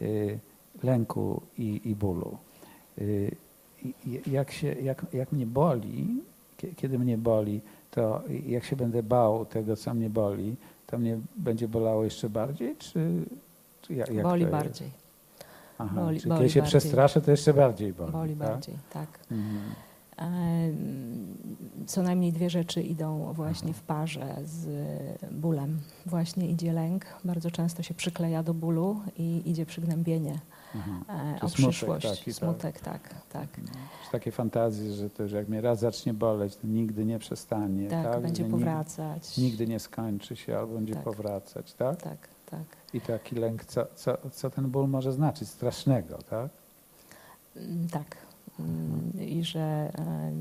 Speaker 1: y, lęku i, i bólu. Y, jak, się, jak, jak mnie boli, kie- kiedy mnie boli, to jak się będę bał tego, co mnie boli, to mnie będzie bolało jeszcze bardziej, czy, czy jak, jak
Speaker 2: Boli bardziej.
Speaker 1: Aha,
Speaker 2: Boli-
Speaker 1: czyli
Speaker 2: boli
Speaker 1: kiedy się
Speaker 2: bardziej.
Speaker 1: przestraszę, to jeszcze bardziej boli.
Speaker 2: Boli
Speaker 1: tak?
Speaker 2: bardziej, tak.
Speaker 1: Mhm.
Speaker 2: Em, Co najmniej dwie rzeczy idą właśnie w parze z bólem. Właśnie idzie lęk, bardzo często się przykleja do bólu i idzie przygnębienie e,
Speaker 1: Czy
Speaker 2: o
Speaker 1: smutek
Speaker 2: przyszłość.
Speaker 1: taki, tak.
Speaker 2: smutek, tak, tak.
Speaker 1: Czy takie fantazje, że to, że jak mnie raz zacznie boleć, to nigdy nie przestanie,
Speaker 2: Tak,
Speaker 1: tak?
Speaker 2: będzie
Speaker 1: Że
Speaker 2: powracać.
Speaker 1: Nigdy, nigdy nie skończy się, albo będzie
Speaker 2: Tak.
Speaker 1: powracać, tak?
Speaker 2: Tak, tak.
Speaker 1: I taki lęk, co, co, co ten ból może znaczyć? Strasznego, tak?
Speaker 2: Mm, Tak. Mm, I że, e,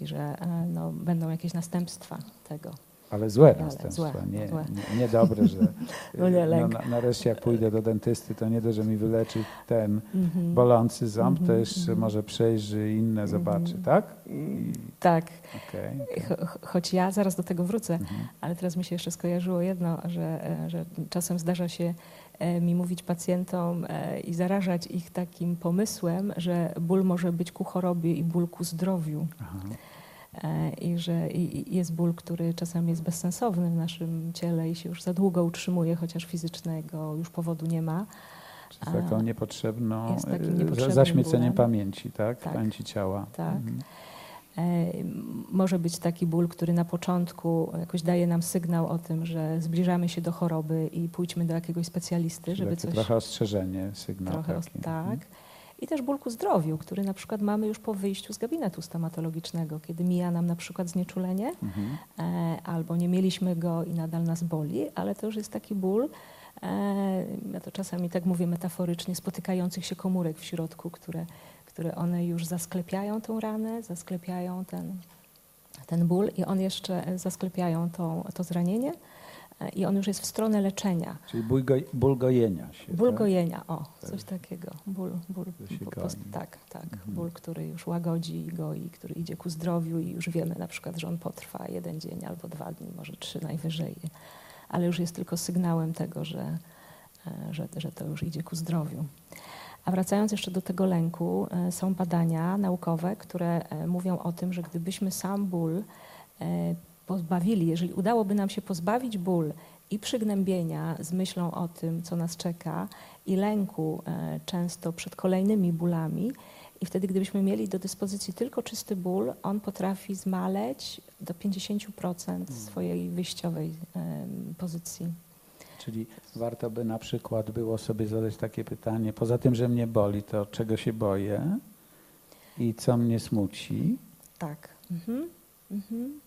Speaker 2: i że e, no, będą jakieś następstwa tego.
Speaker 1: Ale złe następstwa,
Speaker 2: złe,
Speaker 1: nie,
Speaker 2: złe.
Speaker 1: nie, nie dobre, że
Speaker 2: No nie,
Speaker 1: no, na, nareszcie jak pójdę do dentysty, to nie to, że mi wyleczy ten
Speaker 2: Mhm.
Speaker 1: bolący ząb, to
Speaker 2: Mhm,
Speaker 1: jeszcze
Speaker 2: mhm.
Speaker 1: może przejrzy inne zobaczy, tak? I,
Speaker 2: Tak,
Speaker 1: okej, okej.
Speaker 2: Cho- cho- choć ja zaraz do tego wrócę,
Speaker 1: Mhm.
Speaker 2: ale teraz mi się jeszcze skojarzyło jedno, że, e, że czasem zdarza się e, mi mówić pacjentom e, i zarażać ich takim pomysłem, że ból może być ku chorobie i ból ku zdrowiu.
Speaker 1: Aha.
Speaker 2: I że i- jest ból, który czasami jest bezsensowny w naszym ciele i się już za długo utrzymuje, chociaż fizycznego już powodu nie ma.
Speaker 1: Z taką niepotrzebną, zaśmieceniem
Speaker 2: bólem.
Speaker 1: pamięci, tak?
Speaker 2: Tak.
Speaker 1: Pamięci ciała.
Speaker 2: Tak.
Speaker 1: Mhm.
Speaker 2: E, Może być taki ból, który na początku jakoś daje nam sygnał o tym, że zbliżamy się do choroby i pójdźmy do jakiegoś specjalisty,
Speaker 1: Czyli
Speaker 2: żeby coś
Speaker 1: trochę ostrzeżenie, sygnał
Speaker 2: trochę
Speaker 1: taki.
Speaker 2: tak.
Speaker 1: Mhm.
Speaker 2: I też ból ku zdrowiu, który na przykład mamy już po wyjściu z gabinetu stomatologicznego, kiedy mija nam na przykład znieczulenie,
Speaker 1: Mhm.
Speaker 2: e, albo nie mieliśmy go i nadal nas boli, ale to już jest taki ból, e, ja to czasami tak mówię metaforycznie, spotykających się komórek w środku, które, które one już zasklepiają tą ranę, zasklepiają ten, ten ból i on jeszcze e, zasklepiają to zranienie e, i on już jest w stronę leczenia.
Speaker 1: Czyli ból, go, ból gojenia się.
Speaker 2: Ból
Speaker 1: tak?
Speaker 2: gojenia, o,
Speaker 1: Tak.
Speaker 2: coś takiego. Ból, ból,
Speaker 1: goi.
Speaker 2: tak, tak.
Speaker 1: Mhm.
Speaker 2: Ból, który już łagodzi i goi, który idzie ku zdrowiu i już wiemy na przykład, że on potrwa jeden dzień albo dwa dni, może trzy najwyżej. Ale już jest tylko sygnałem tego, że, e, że, że to już idzie ku zdrowiu. A wracając jeszcze do tego lęku, e, są badania naukowe, które e, mówią o tym, że gdybyśmy sam ból pozbawili, jeżeli udałoby nam się pozbawić ból i przygnębienia z myślą o tym, co nas czeka, i lęku e, często przed kolejnymi bólami, i wtedy, gdybyśmy mieli do dyspozycji tylko czysty ból, on potrafi zmaleć do 50% swojej wyjściowej em, pozycji.
Speaker 1: Czyli warto by na przykład było sobie zadać takie pytanie, poza tym, że mnie boli, to czego się boję i co mnie smuci
Speaker 2: Tak. Mhm. Mhm.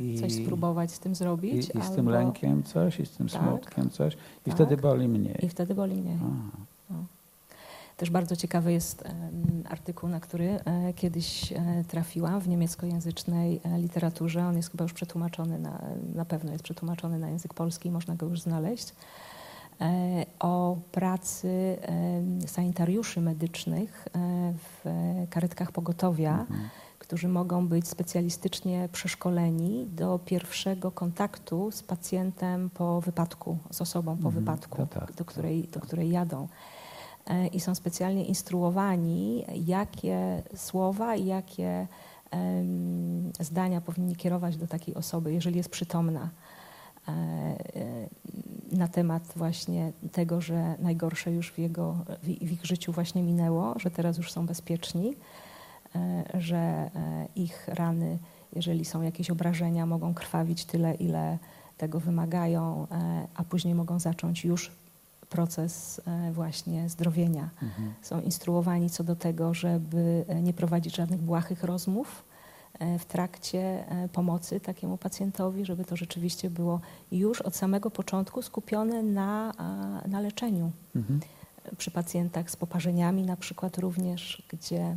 Speaker 1: I,
Speaker 2: Coś spróbować z tym
Speaker 1: i,
Speaker 2: zrobić.
Speaker 1: i z tym
Speaker 2: albo-
Speaker 1: lękiem coś, i z tym
Speaker 2: Tak.
Speaker 1: smutkiem coś i
Speaker 2: Tak.
Speaker 1: wtedy boli mniej.
Speaker 2: I wtedy boli mniej.
Speaker 1: A,
Speaker 2: Też bardzo ciekawy jest artykuł, na który e, kiedyś e, trafiłam w niemieckojęzycznej e, literaturze. On jest chyba już przetłumaczony, na, na pewno jest przetłumaczony na język polski, można go już znaleźć. O pracy sanitariuszy medycznych w karetkach pogotowia,
Speaker 1: mhm.
Speaker 2: Którzy mogą być specjalistycznie przeszkoleni do pierwszego kontaktu z pacjentem po wypadku, z osobą po
Speaker 1: Mhm,
Speaker 2: wypadku,
Speaker 1: to tak,
Speaker 2: do, której, do której jadą. E, I są specjalnie instruowani, jakie słowa i jakie zdania powinni kierować do takiej osoby, jeżeli jest przytomna. E, e, Na temat właśnie tego, że najgorsze już w, jego, w ich- życiu właśnie minęło, że teraz już są bezpieczni, że e, ich rany, jeżeli są jakieś obrażenia, mogą krwawić tyle, ile tego wymagają, e, a później mogą zacząć już proces e, właśnie zdrowienia.
Speaker 1: Mhm.
Speaker 2: Są instruowani co do tego, żeby e, nie prowadzić żadnych błahych rozmów e, w trakcie e, pomocy takiemu pacjentowi, żeby to rzeczywiście było już od samego początku skupione na, na leczeniu.
Speaker 1: Mhm.
Speaker 2: Przy pacjentach z poparzeniami na przykład również, gdzie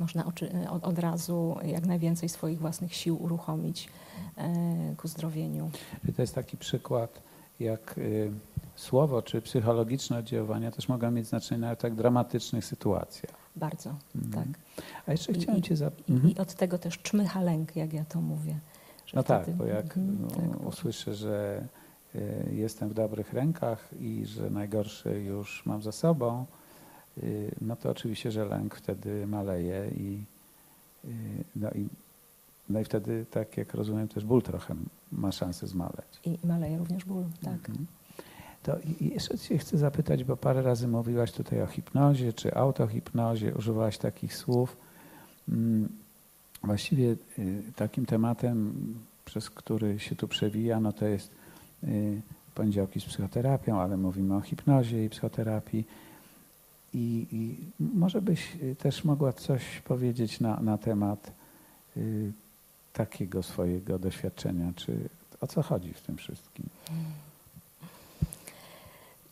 Speaker 2: można oczy, od, od razu jak najwięcej swoich własnych sił uruchomić e, ku zdrowieniu.
Speaker 1: To jest taki przykład, jak y, słowo czy psychologiczne oddziaływania też mogą mieć znaczenie w tak dramatycznych sytuacjach.
Speaker 2: Bardzo,
Speaker 1: Mhm.
Speaker 2: tak.
Speaker 1: A jeszcze
Speaker 2: I-
Speaker 1: chciałem
Speaker 2: i-
Speaker 1: Cię zapytać.
Speaker 2: I, I od tego też czmycha lęk, jak ja to mówię. że
Speaker 1: No tak,
Speaker 2: wtedy-
Speaker 1: bo jak
Speaker 2: Mhm,
Speaker 1: no,
Speaker 2: tak.
Speaker 1: usłyszę, że y, jestem w dobrych rękach i że najgorsze już mam za sobą, no to oczywiście, że lęk wtedy maleje i, y, no i, no i wtedy, tak jak rozumiem, też ból trochę ma szansę zmaleć.
Speaker 2: I maleje również ból, tak.
Speaker 1: Mhm. To jeszcze Cię chcę zapytać, bo parę razy mówiłaś tutaj o hipnozie czy autohipnozie, używałaś takich słów. Mm, Właściwie y, takim tematem, przez który się tu przewija, no to jest y, poniedziałki z psychoterapią, ale mówimy o hipnozie i psychoterapii. I, i może byś y, też mogła coś powiedzieć na, na temat y, takiego swojego doświadczenia, czy o co chodzi w tym wszystkim?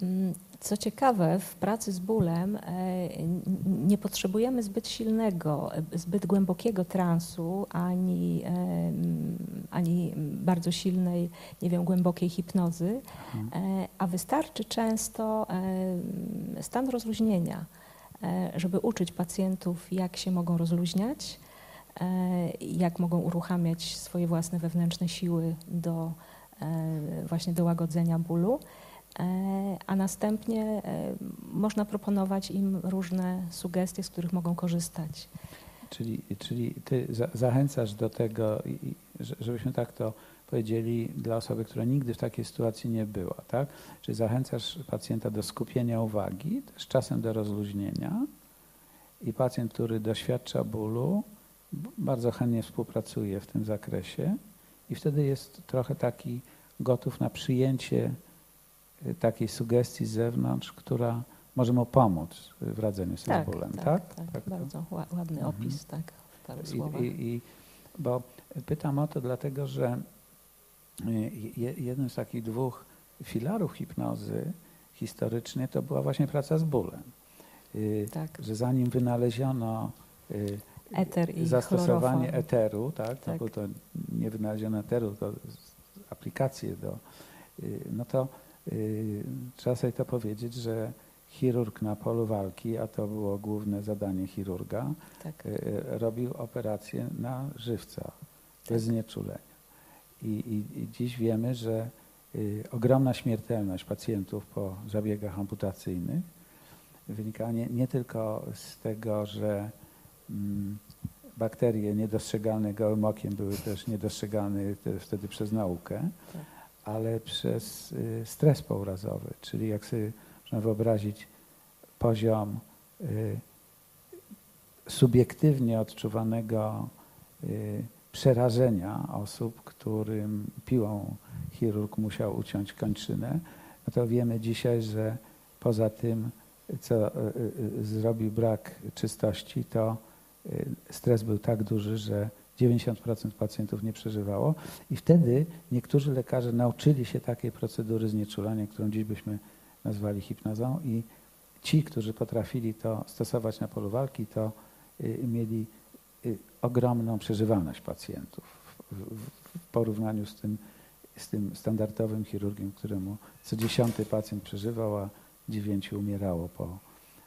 Speaker 2: Mm, Co ciekawe, w pracy z bólem e, nie potrzebujemy zbyt silnego, e, zbyt głębokiego transu, ani, e, ani bardzo silnej, nie wiem, głębokiej hipnozy,
Speaker 1: Mhm.
Speaker 2: a wystarczy często stan rozluźnienia, żeby uczyć pacjentów, jak się mogą rozluźniać, jak mogą uruchamiać swoje własne wewnętrzne siły do właśnie do łagodzenia bólu. E, a następnie e, można proponować im różne sugestie, z których mogą korzystać.
Speaker 1: Czyli, czyli ty za, zachęcasz do tego, żebyśmy tak to powiedzieli dla osoby, która nigdy w takiej sytuacji nie była, tak? Czyli zachęcasz pacjenta do skupienia uwagi, też czasem do rozluźnienia i pacjent, który doświadcza bólu, bardzo chętnie współpracuje w tym zakresie i wtedy jest trochę taki gotów na przyjęcie takiej sugestii z zewnątrz, która może mu pomóc w radzeniu sobie z bólem, tak?
Speaker 2: tak,
Speaker 1: Tak to-
Speaker 2: bardzo ła- ładny
Speaker 1: Mhm.
Speaker 2: opis, tak, w paru
Speaker 1: I,
Speaker 2: słowach.
Speaker 1: i, i, bo pytam o to dlatego, że y, je, jednym z takich dwóch filarów hipnozy historycznie to była właśnie praca z bólem. Y,
Speaker 2: tak,
Speaker 1: Że zanim wynaleziono y,
Speaker 2: eter
Speaker 1: zastosowanie
Speaker 2: chloroform.
Speaker 1: eteru, tak, to
Speaker 2: Tak.
Speaker 1: było to nie wynaleziono eteru, to aplikacje do, y, no to y, trzeba sobie to powiedzieć, że chirurg na polu walki, a to było główne zadanie chirurga,
Speaker 2: Tak,
Speaker 1: y, y, robił operację na żywca bez znieczulenia. I, i, I dziś wiemy, że y, ogromna śmiertelność pacjentów po zabiegach amputacyjnych wynika nie, nie tylko z tego, że mm, bakterie niedostrzegalne gołym okiem były też niedostrzegalne te, wtedy przez naukę,
Speaker 2: Tak.
Speaker 1: Ale przez y, stres pourazowy, czyli jak sobie można wyobrazić poziom y, subiektywnie odczuwanego y, przerażenia osób, którym piłą chirurg musiał uciąć kończynę, no to wiemy dzisiaj, że poza tym, co zrobił brak czystości, to stres był tak duży, że 90% pacjentów nie przeżywało i wtedy niektórzy lekarze nauczyli się takiej procedury znieczulania, którą dziś byśmy nazwali hipnozą i ci, którzy potrafili to stosować na polu walki, to y, mieli y, ogromną przeżywalność pacjentów w, w, porównaniu z tym, z tym standardowym chirurgiem, któremu co dziesiąty pacjent przeżywał, a dziewięciu umierało po,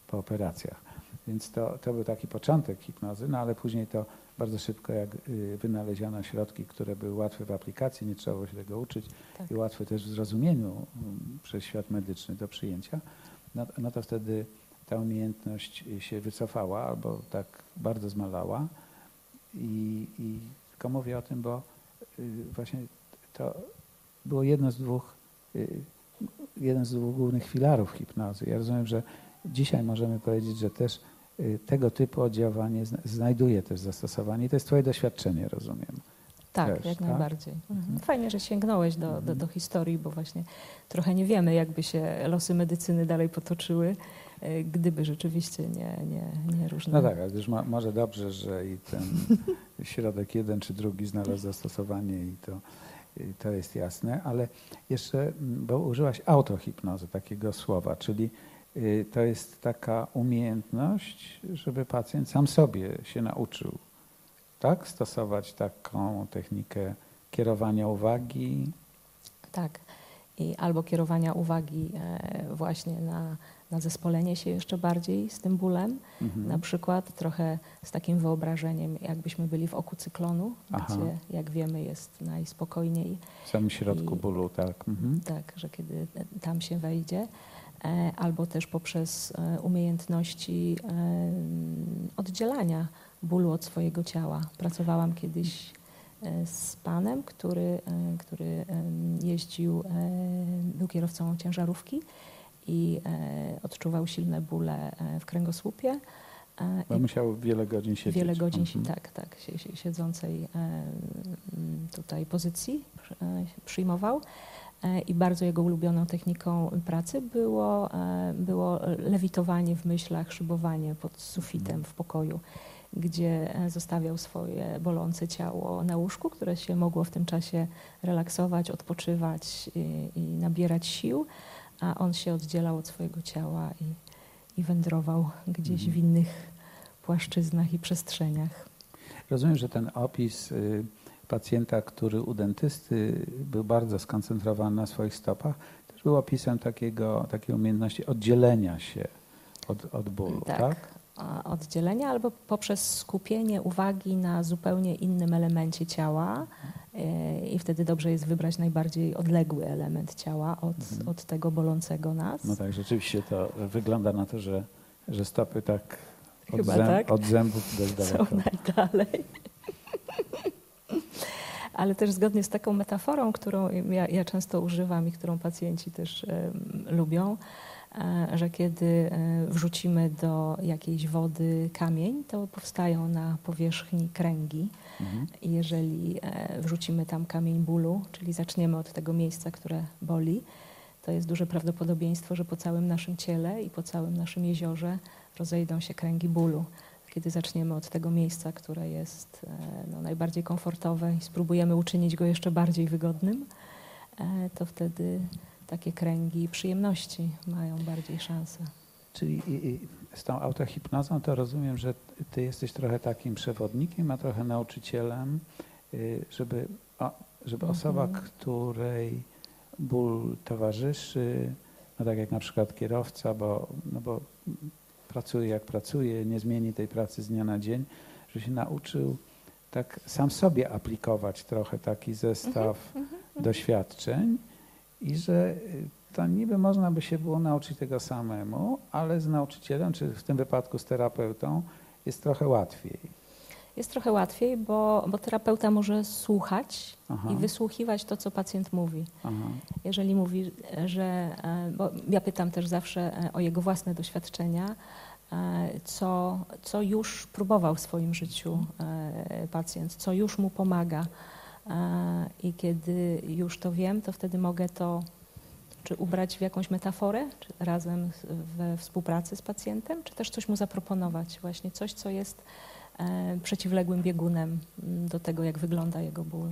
Speaker 1: po operacjach. Więc to, to był taki początek hipnozy, no ale później to bardzo szybko, jak y, wynaleziono środki, które były łatwe w aplikacji, nie trzeba było się tego uczyć
Speaker 2: tak.
Speaker 1: i łatwe też w zrozumieniu mm, przez świat medyczny do przyjęcia, no, no to wtedy ta umiejętność się wycofała albo tak bardzo zmalała. I, i tylko mówię o tym, bo y, właśnie to było jedno z dwóch, y, jeden z dwóch głównych filarów hipnozy. Ja rozumiem, że dzisiaj możemy powiedzieć, że też tego typu oddziaływanie zna- znajduje też zastosowanie i to jest Twoje doświadczenie, rozumiem.
Speaker 2: Tak,
Speaker 1: Też,
Speaker 2: jak
Speaker 1: tak?
Speaker 2: najbardziej.
Speaker 1: Mhm.
Speaker 2: Mhm. Fajnie, że sięgnąłeś do, do,
Speaker 1: Mhm.
Speaker 2: do historii, bo właśnie trochę nie wiemy, jakby się losy medycyny dalej potoczyły, e, gdyby rzeczywiście nie, nie, nie różne.
Speaker 1: No tak, ale już ma, może dobrze, że i ten środek jeden czy drugi znalazł zastosowanie i to, i to jest jasne, ale jeszcze, bo użyłaś autohipnozy, takiego słowa, czyli y, to jest taka umiejętność, żeby pacjent sam sobie się nauczył, tak? Stosować taką technikę kierowania uwagi.
Speaker 2: Tak. I albo kierowania uwagi e, właśnie na, na zespolenie się jeszcze bardziej z tym bólem,
Speaker 1: Mhm.
Speaker 2: Na przykład trochę z takim wyobrażeniem, jakbyśmy byli w oku cyklonu,
Speaker 1: Aha.
Speaker 2: gdzie, jak wiemy, jest najspokojniej.
Speaker 1: W samym środku
Speaker 2: I-
Speaker 1: bólu, tak. Mhm.
Speaker 2: Tak, że kiedy tam się wejdzie. E, Albo też poprzez e, umiejętności e, oddzielania bólu od swojego ciała. Pracowałam kiedyś z panem, który, który jeździł, był kierowcą ciężarówki i odczuwał silne bóle w kręgosłupie.
Speaker 1: Bo musiał wiele godzin siedzieć.
Speaker 2: Wiele godzin,
Speaker 1: Mhm.
Speaker 2: tak, tak, sie- sie- siedzącej tutaj pozycji przy- przyjmował. E, I bardzo jego ulubioną techniką pracy było, e, było lewitowanie w myślach, szybowanie pod sufitem w pokoju, gdzie e, zostawiał swoje bolące ciało na łóżku, które się mogło w tym czasie relaksować, odpoczywać i, i nabierać sił, a on się oddzielał od swojego ciała i, i wędrował gdzieś
Speaker 1: Mhm.
Speaker 2: w innych płaszczyznach i przestrzeniach.
Speaker 1: Rozumiem, że ten opis y, pacjenta, który u dentysty był bardzo skoncentrowany na swoich stopach, też był opisem takiego, takiej umiejętności oddzielenia się od, od bólu, tak?
Speaker 2: Tak. Oddzielenia albo poprzez skupienie uwagi na zupełnie innym elemencie ciała e, i wtedy dobrze jest wybrać najbardziej odległy element ciała od,
Speaker 1: Mhm.
Speaker 2: od tego bolącego nas.
Speaker 1: No tak, rzeczywiście to wygląda na to, że, że stopy tak od,
Speaker 2: Chyba
Speaker 1: zęb,
Speaker 2: tak.
Speaker 1: od zębów dość
Speaker 2: Są najdalej. Ale też zgodnie z taką metaforą, którą ja, ja często używam i którą pacjenci też lubią, e, że kiedy e, wrzucimy do jakiejś wody kamień, to powstają na powierzchni kręgi.
Speaker 1: Mhm.
Speaker 2: I jeżeli e, wrzucimy tam kamień bólu, czyli zaczniemy od tego miejsca, które boli, to jest duże prawdopodobieństwo, że po całym naszym ciele i po całym naszym jeziorze rozejdą się kręgi bólu. Kiedy zaczniemy od tego miejsca, które jest e, no, najbardziej komfortowe i spróbujemy uczynić go jeszcze bardziej wygodnym, e, to wtedy takie kręgi przyjemności mają bardziej szansę.
Speaker 1: Czyli i, i z tą autohipnozą to rozumiem, że ty jesteś trochę takim przewodnikiem, a trochę nauczycielem, y, żeby, o, żeby
Speaker 2: Mhm.
Speaker 1: osoba, której ból towarzyszy, no tak jak na przykład kierowca, bo, no bo pracuje jak pracuje, nie zmieni tej pracy z dnia na dzień, że się nauczył tak sam sobie aplikować trochę taki zestaw doświadczeń i że y, to niby można by się było nauczyć tego samemu, ale z nauczycielem, czy w tym wypadku z terapeutą, jest trochę łatwiej.
Speaker 2: Jest trochę łatwiej, bo, bo terapeuta może słuchać
Speaker 1: Aha,
Speaker 2: i wysłuchiwać to, co pacjent mówi.
Speaker 1: aha,
Speaker 2: Jeżeli mówi, że, e, bo ja pytam też zawsze e, o jego własne doświadczenia, e, co, co już próbował w swoim życiu pacjent, co już mu pomaga. I kiedy już to wiem, to wtedy mogę to czy ubrać w jakąś metaforę, czy razem we współpracy z pacjentem, czy też coś mu zaproponować, właśnie coś, co jest przeciwległym biegunem m, do tego, jak wygląda jego ból.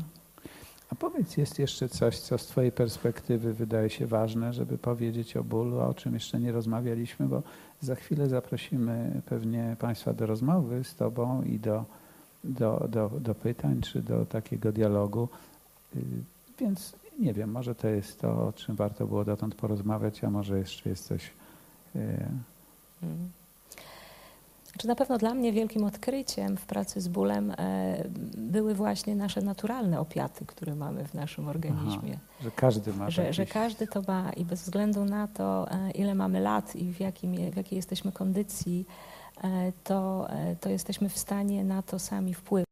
Speaker 1: A powiedz, jest jeszcze coś, co z Twojej perspektywy wydaje się ważne, żeby powiedzieć o bólu, o czym jeszcze nie rozmawialiśmy, bo za chwilę zaprosimy pewnie Państwa do rozmowy z Tobą i do, do, do, do pytań, czy do takiego dialogu. Y, Więc nie wiem, może to jest to, o czym warto było dotąd porozmawiać, a może jeszcze jest coś. y,
Speaker 2: Mm. Czy na pewno dla mnie wielkim odkryciem w pracy z bólem e, były właśnie nasze naturalne opiaty, które mamy w naszym organizmie.
Speaker 1: Że każdy ma
Speaker 2: Że, że
Speaker 1: jakiś-
Speaker 2: każdy to ma i bez względu na to, e, ile mamy lat i w, jakim, w jakiej jesteśmy kondycji, e, to, to jesteśmy w stanie na to sami wpływać.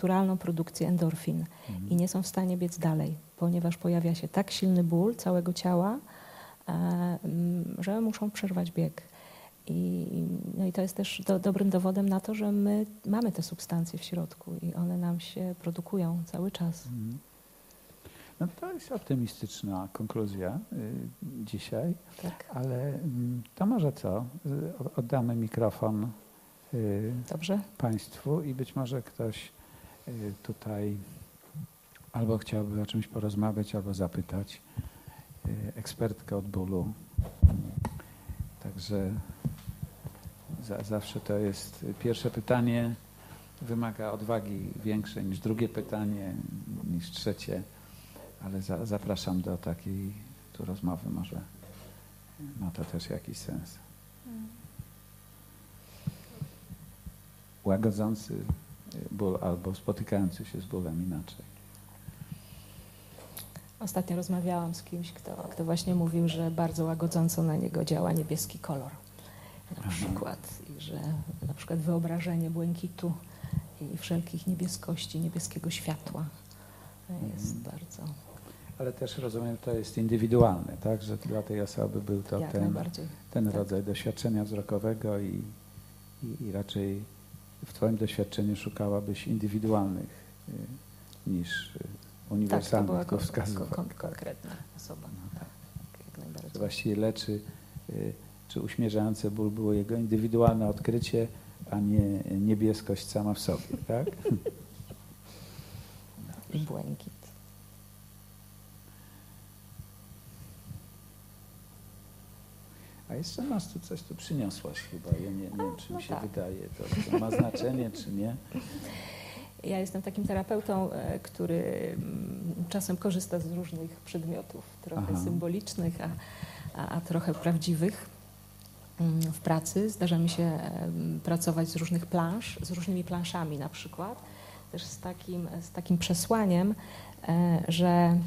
Speaker 2: Naturalną produkcję endorfin i nie są w stanie biec dalej, ponieważ pojawia się tak silny ból całego ciała, e, mm, że muszą przerwać bieg. I, no i to jest też do, dobrym dowodem na to, że my mamy te substancje w środku i one nam się produkują cały czas.
Speaker 1: Mhm. No to jest optymistyczna konkluzja y, dzisiaj,
Speaker 2: Tak.
Speaker 1: ale mm, to może co? Y, Oddamy mikrofon y,
Speaker 2: Dobrze?
Speaker 1: Państwu i być może ktoś y, tutaj albo chciałby o czymś porozmawiać, albo zapytać y, ekspertkę od bólu. Także za, zawsze to jest pierwsze pytanie wymaga odwagi większej niż drugie pytanie, niż trzecie, ale za, zapraszam do takiej tu rozmowy, może ma to też jakiś sens. łagodzący ból albo spotykający się z bólem inaczej.
Speaker 2: Ostatnio rozmawiałam z kimś, kto, kto właśnie mówił, że bardzo łagodząco na niego działa niebieski kolor. Na
Speaker 1: Aha.
Speaker 2: przykład, i że na przykład wyobrażenie błękitu i wszelkich niebieskości, niebieskiego światła jest
Speaker 1: Mhm.
Speaker 2: bardzo,
Speaker 1: Ale też rozumiem, to jest indywidualne, tak? Że dla tej osoby był to
Speaker 2: jak
Speaker 1: ten, ten
Speaker 2: tak.
Speaker 1: rodzaj doświadczenia wzrokowego i, i, i raczej w Twoim doświadczeniu szukałabyś indywidualnych y, niż y,
Speaker 2: Tak, to
Speaker 1: uniwersalnych
Speaker 2: była
Speaker 1: tylko
Speaker 2: kon,
Speaker 1: wskazówek.
Speaker 2: kon, konkretna osoba.
Speaker 1: No tak.
Speaker 2: Jak najbardziej.
Speaker 1: To właściwie leczy, y, czy uśmierzający ból było jego indywidualne odkrycie, a nie niebieskość sama w sobie, tak?
Speaker 2: Błękit.
Speaker 1: A jeszcze masz tu coś, tu przyniosłaś chyba, ja nie, nie wiem, czy mi
Speaker 2: no
Speaker 1: się
Speaker 2: tak.
Speaker 1: wydaje, to, to ma znaczenie, czy nie.
Speaker 2: Ja jestem takim terapeutą, e, który mm, czasem korzysta z różnych przedmiotów, trochę
Speaker 1: Aha.
Speaker 2: symbolicznych, a, a, a trochę prawdziwych mm, w pracy. Zdarza mi się em, pracować z różnych plansz, z różnymi planszami na przykład, też z takim, z takim przesłaniem, e, że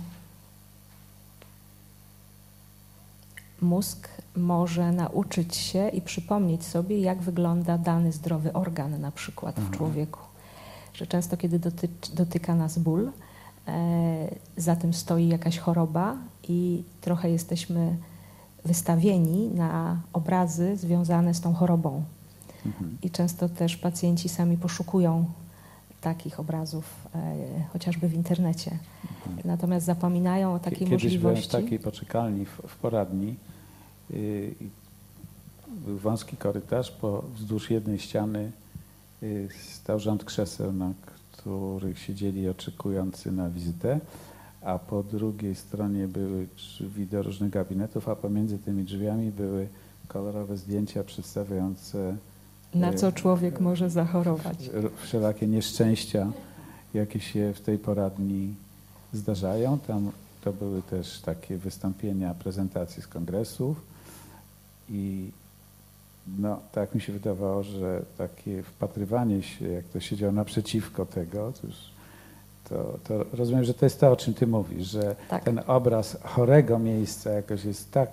Speaker 2: mózg może nauczyć się i przypomnieć sobie, jak wygląda dany zdrowy organ na przykład w
Speaker 1: Aha.
Speaker 2: człowieku. Że często, kiedy dotyczy, dotyka nas ból, e, za tym stoi jakaś choroba i trochę jesteśmy wystawieni na obrazy związane z tą chorobą.
Speaker 1: Mhm.
Speaker 2: I często też pacjenci sami poszukują takich obrazów, e, chociażby w internecie. Natomiast zapominają o takiej
Speaker 1: Kiedyś byłem w
Speaker 2: możliwości.
Speaker 1: takiej poczekalni w, w poradni był wąski korytarz, po, wzdłuż jednej ściany yy, stał rząd krzeseł, na których siedzieli oczekujący na wizytę, a po drugiej stronie były drzwi do różnych gabinetów, a pomiędzy tymi drzwiami były kolorowe zdjęcia przedstawiające
Speaker 2: Na co człowiek może zachorować.
Speaker 1: wszelakie nieszczęścia, jakie się w tej poradni zdarzają. Tam to były też takie wystąpienia, prezentacje z kongresów i no, tak mi się wydawało, że takie wpatrywanie się, jak to siedział naprzeciwko tego, to, już, to, to rozumiem, że to jest to, o czym ty mówisz, że
Speaker 2: Tak.
Speaker 1: ten obraz chorego miejsca jakoś jest tak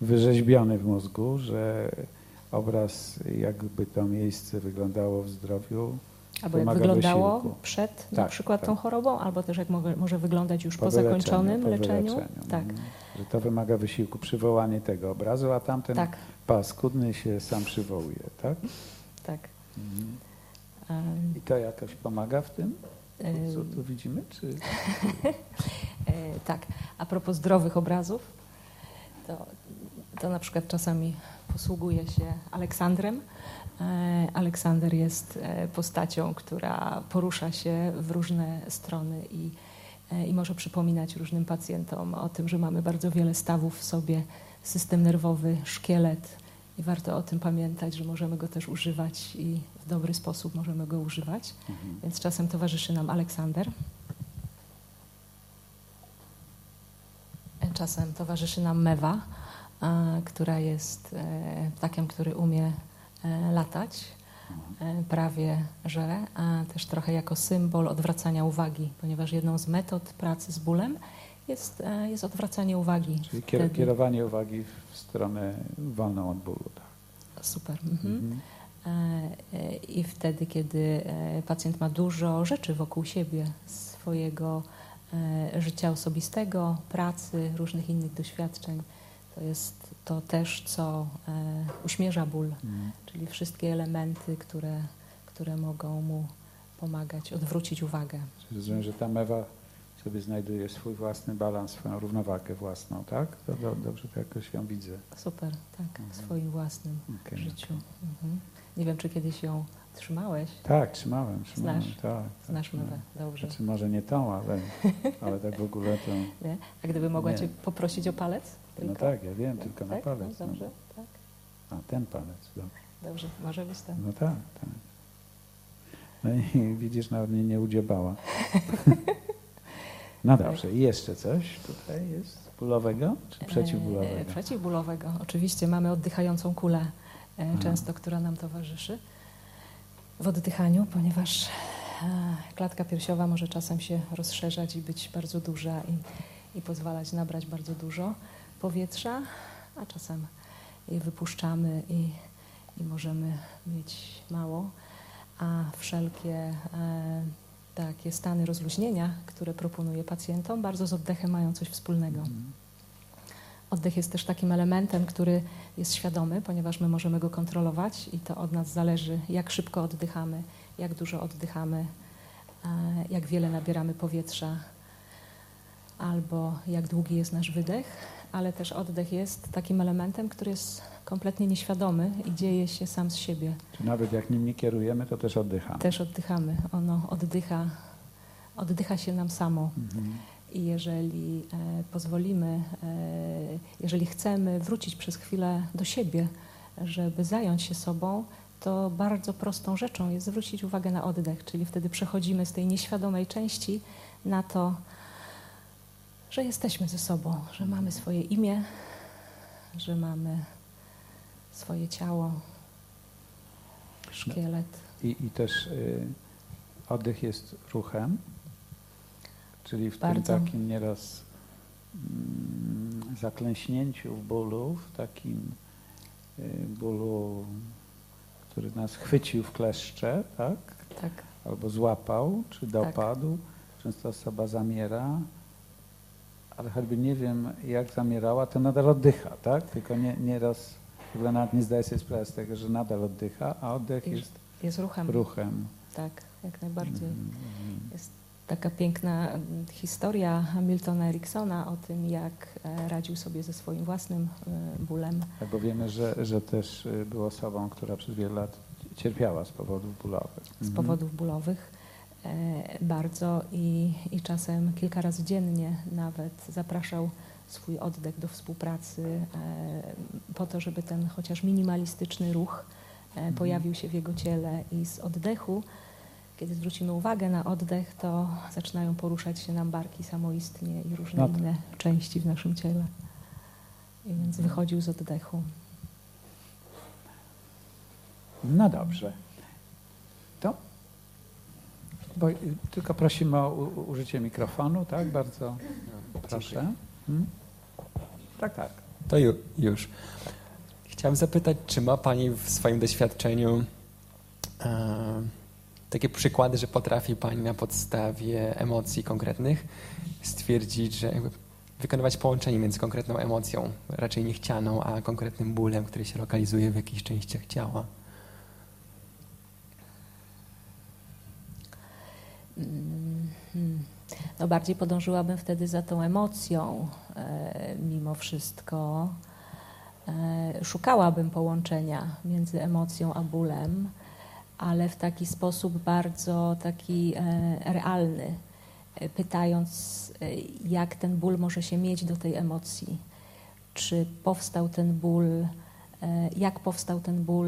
Speaker 1: wyrzeźbiony w mózgu, że obraz, jakby to miejsce wyglądało w zdrowiu,
Speaker 2: Albo jak wyglądało
Speaker 1: wysiłku.
Speaker 2: przed na
Speaker 1: Tak,
Speaker 2: przykład
Speaker 1: tak.
Speaker 2: tą chorobą, albo też jak może, może wyglądać już po,
Speaker 1: wyleczeniu,
Speaker 2: zakończonym
Speaker 1: po
Speaker 2: leczeniu.
Speaker 1: wyleczeniu.
Speaker 2: Tak,
Speaker 1: Mhm. Że to wymaga wysiłku, przywołanie tego obrazu, a tamten
Speaker 2: tak,
Speaker 1: paskudny się sam przywołuje, tak?
Speaker 2: tak.
Speaker 1: Mhm. I to jakoś pomaga w tym, co tu widzimy? Czy...
Speaker 2: E, tak, a propos zdrowych obrazów, to, to na przykład czasami posługuje się Aleksandrem. E, Aleksander jest e, postacią, która porusza się w różne strony i, e, i może przypominać różnym pacjentom o tym, że mamy bardzo wiele stawów w sobie, system nerwowy, szkielet i warto o tym pamiętać, że możemy go też używać i w dobry sposób możemy go używać.
Speaker 1: Mhm.
Speaker 2: Więc czasem towarzyszy nam Aleksander. Czasem towarzyszy nam mewa, która jest ptakiem, który umie latać, e, prawie że, a też trochę jako symbol odwracania uwagi, ponieważ jedną z metod pracy z bólem jest, e, jest odwracanie uwagi.
Speaker 1: Czyli
Speaker 2: Wtedy-
Speaker 1: kierowanie uwagi w stronę wolną od bólu. Tak.
Speaker 2: Super. Mhm.
Speaker 1: Mhm.
Speaker 2: e, i wtedy, kiedy e, pacjent ma dużo rzeczy wokół siebie, swojego e, życia osobistego, pracy, różnych innych doświadczeń, to jest to też, co uśmierza ból,
Speaker 1: Mm.
Speaker 2: czyli wszystkie elementy, które, które mogą mu pomagać odwrócić uwagę.
Speaker 1: Czyli Rozumiem, że ta mewa sobie znajduje swój własny balans, swoją równowagę własną, tak? To do, dobrze to jakoś ją widzę.
Speaker 2: Super, tak, w
Speaker 1: Mhm.
Speaker 2: swoim własnym
Speaker 1: Okej.
Speaker 2: życiu. Mhm. Nie wiem, czy kiedyś ją trzymałeś.
Speaker 1: Tak, trzymałem, trzymałem.
Speaker 2: Znasz?
Speaker 1: Tak, tak,
Speaker 2: Znasz
Speaker 1: trzymałem.
Speaker 2: mowę, dobrze.
Speaker 1: Znaczy może nie tą, ale, ale tak w ogóle to...
Speaker 2: Nie? A gdyby mogła
Speaker 1: Nie.
Speaker 2: Cię poprosić o palec?
Speaker 1: No
Speaker 2: Tylko?
Speaker 1: tak, ja wiem, tylko na
Speaker 2: tak?
Speaker 1: palec.
Speaker 2: No,
Speaker 1: no.
Speaker 2: dobrze, tak.
Speaker 1: A ten palec, dobrze.
Speaker 2: Dobrze, może być ten.
Speaker 1: No tak, tak. No i widzisz, nawet mnie nie udziebała. No dobrze, i jeszcze coś tutaj jest bólowego czy przeciwbólowego?
Speaker 2: E, przeciwbólowego. Oczywiście mamy oddychającą kulę, e, często, która nam towarzyszy w oddychaniu, ponieważ e, klatka piersiowa może czasem się rozszerzać i być bardzo duża i, i pozwalać nabrać bardzo dużo powietrza, a czasem je wypuszczamy i, i możemy mieć mało, a wszelkie e, takie stany rozluźnienia, które proponuję pacjentom, bardzo z oddechem mają coś wspólnego.
Speaker 1: Mhm.
Speaker 2: Oddech jest też takim elementem, który jest świadomy, ponieważ my możemy go kontrolować i to od nas zależy, jak szybko oddychamy, jak dużo oddychamy, e, jak wiele nabieramy powietrza, albo jak długi jest nasz wydech, ale też oddech jest takim elementem, który jest kompletnie nieświadomy i dzieje się sam z siebie.
Speaker 1: Czy nawet jak nim nie kierujemy, to też oddychamy.
Speaker 2: Też oddychamy. Ono oddycha, oddycha się nam samo.
Speaker 1: Mhm.
Speaker 2: I jeżeli e, pozwolimy, e, jeżeli chcemy wrócić przez chwilę do siebie, żeby zająć się sobą, to bardzo prostą rzeczą jest zwrócić uwagę na oddech, czyli wtedy przechodzimy z tej nieświadomej części na to, że jesteśmy ze sobą, że mamy swoje imię, że mamy swoje ciało, szkielet.
Speaker 1: I, I też y, oddech jest ruchem, czyli w
Speaker 2: Bardzo.
Speaker 1: tym takim nieraz mm, zaklęśnięciu w bólu, w takim y, bólu, który nas chwycił w kleszcze, tak?
Speaker 2: Tak,
Speaker 1: Albo złapał, czy dopadł. Często osoba zamiera, ale choćby nie wiem, jak zamierała, to nadal oddycha, tak? Tylko nie, nieraz chyba nawet nie zdaje sobie sprawy z tego, że nadal oddycha, a oddech
Speaker 2: Jest
Speaker 1: jest
Speaker 2: jest ruchem.
Speaker 1: ruchem.
Speaker 2: Tak, jak najbardziej.
Speaker 1: Mhm.
Speaker 2: Jest taka piękna mm, historia Miltona Eriksona o tym, jak e, radził sobie ze swoim własnym e, bólem.
Speaker 1: Tak, bo wiemy, że, że też y, był osobą, która przez wiele lat cierpiała z powodów bólowych.
Speaker 2: z
Speaker 1: Mhm.
Speaker 2: powodów bólowych e, bardzo i, i czasem kilka razy dziennie nawet zapraszał swój oddech do współpracy e, po to, żeby ten chociaż minimalistyczny ruch e,
Speaker 1: Mhm.
Speaker 2: pojawił się w jego ciele i z oddechu, kiedy zwrócimy uwagę na oddech, to zaczynają poruszać się nam barki samoistnie i różne
Speaker 1: tak.
Speaker 2: inne części w naszym ciele. I więc wychodził z oddechu.
Speaker 1: No dobrze. Bo tylko prosimy o użycie mikrofonu, tak? Bardzo proszę. Hmm? Tak, tak.
Speaker 3: To ju, już. Chciałem zapytać, czy ma Pani w swoim doświadczeniu e, takie przykłady, że potrafi Pani na podstawie emocji konkretnych stwierdzić, że jakby wykonywać połączenie między konkretną emocją, raczej niechcianą, a konkretnym bólem, który się lokalizuje w jakichś częściach ciała?
Speaker 2: No bardziej podążyłabym wtedy za tą emocją, e, mimo wszystko. E, szukałabym połączenia między emocją a bólem, ale w taki sposób bardzo taki e, realny, pytając, jak ten ból może się mieć do tej emocji. Czy powstał ten ból, jak powstał ten ból,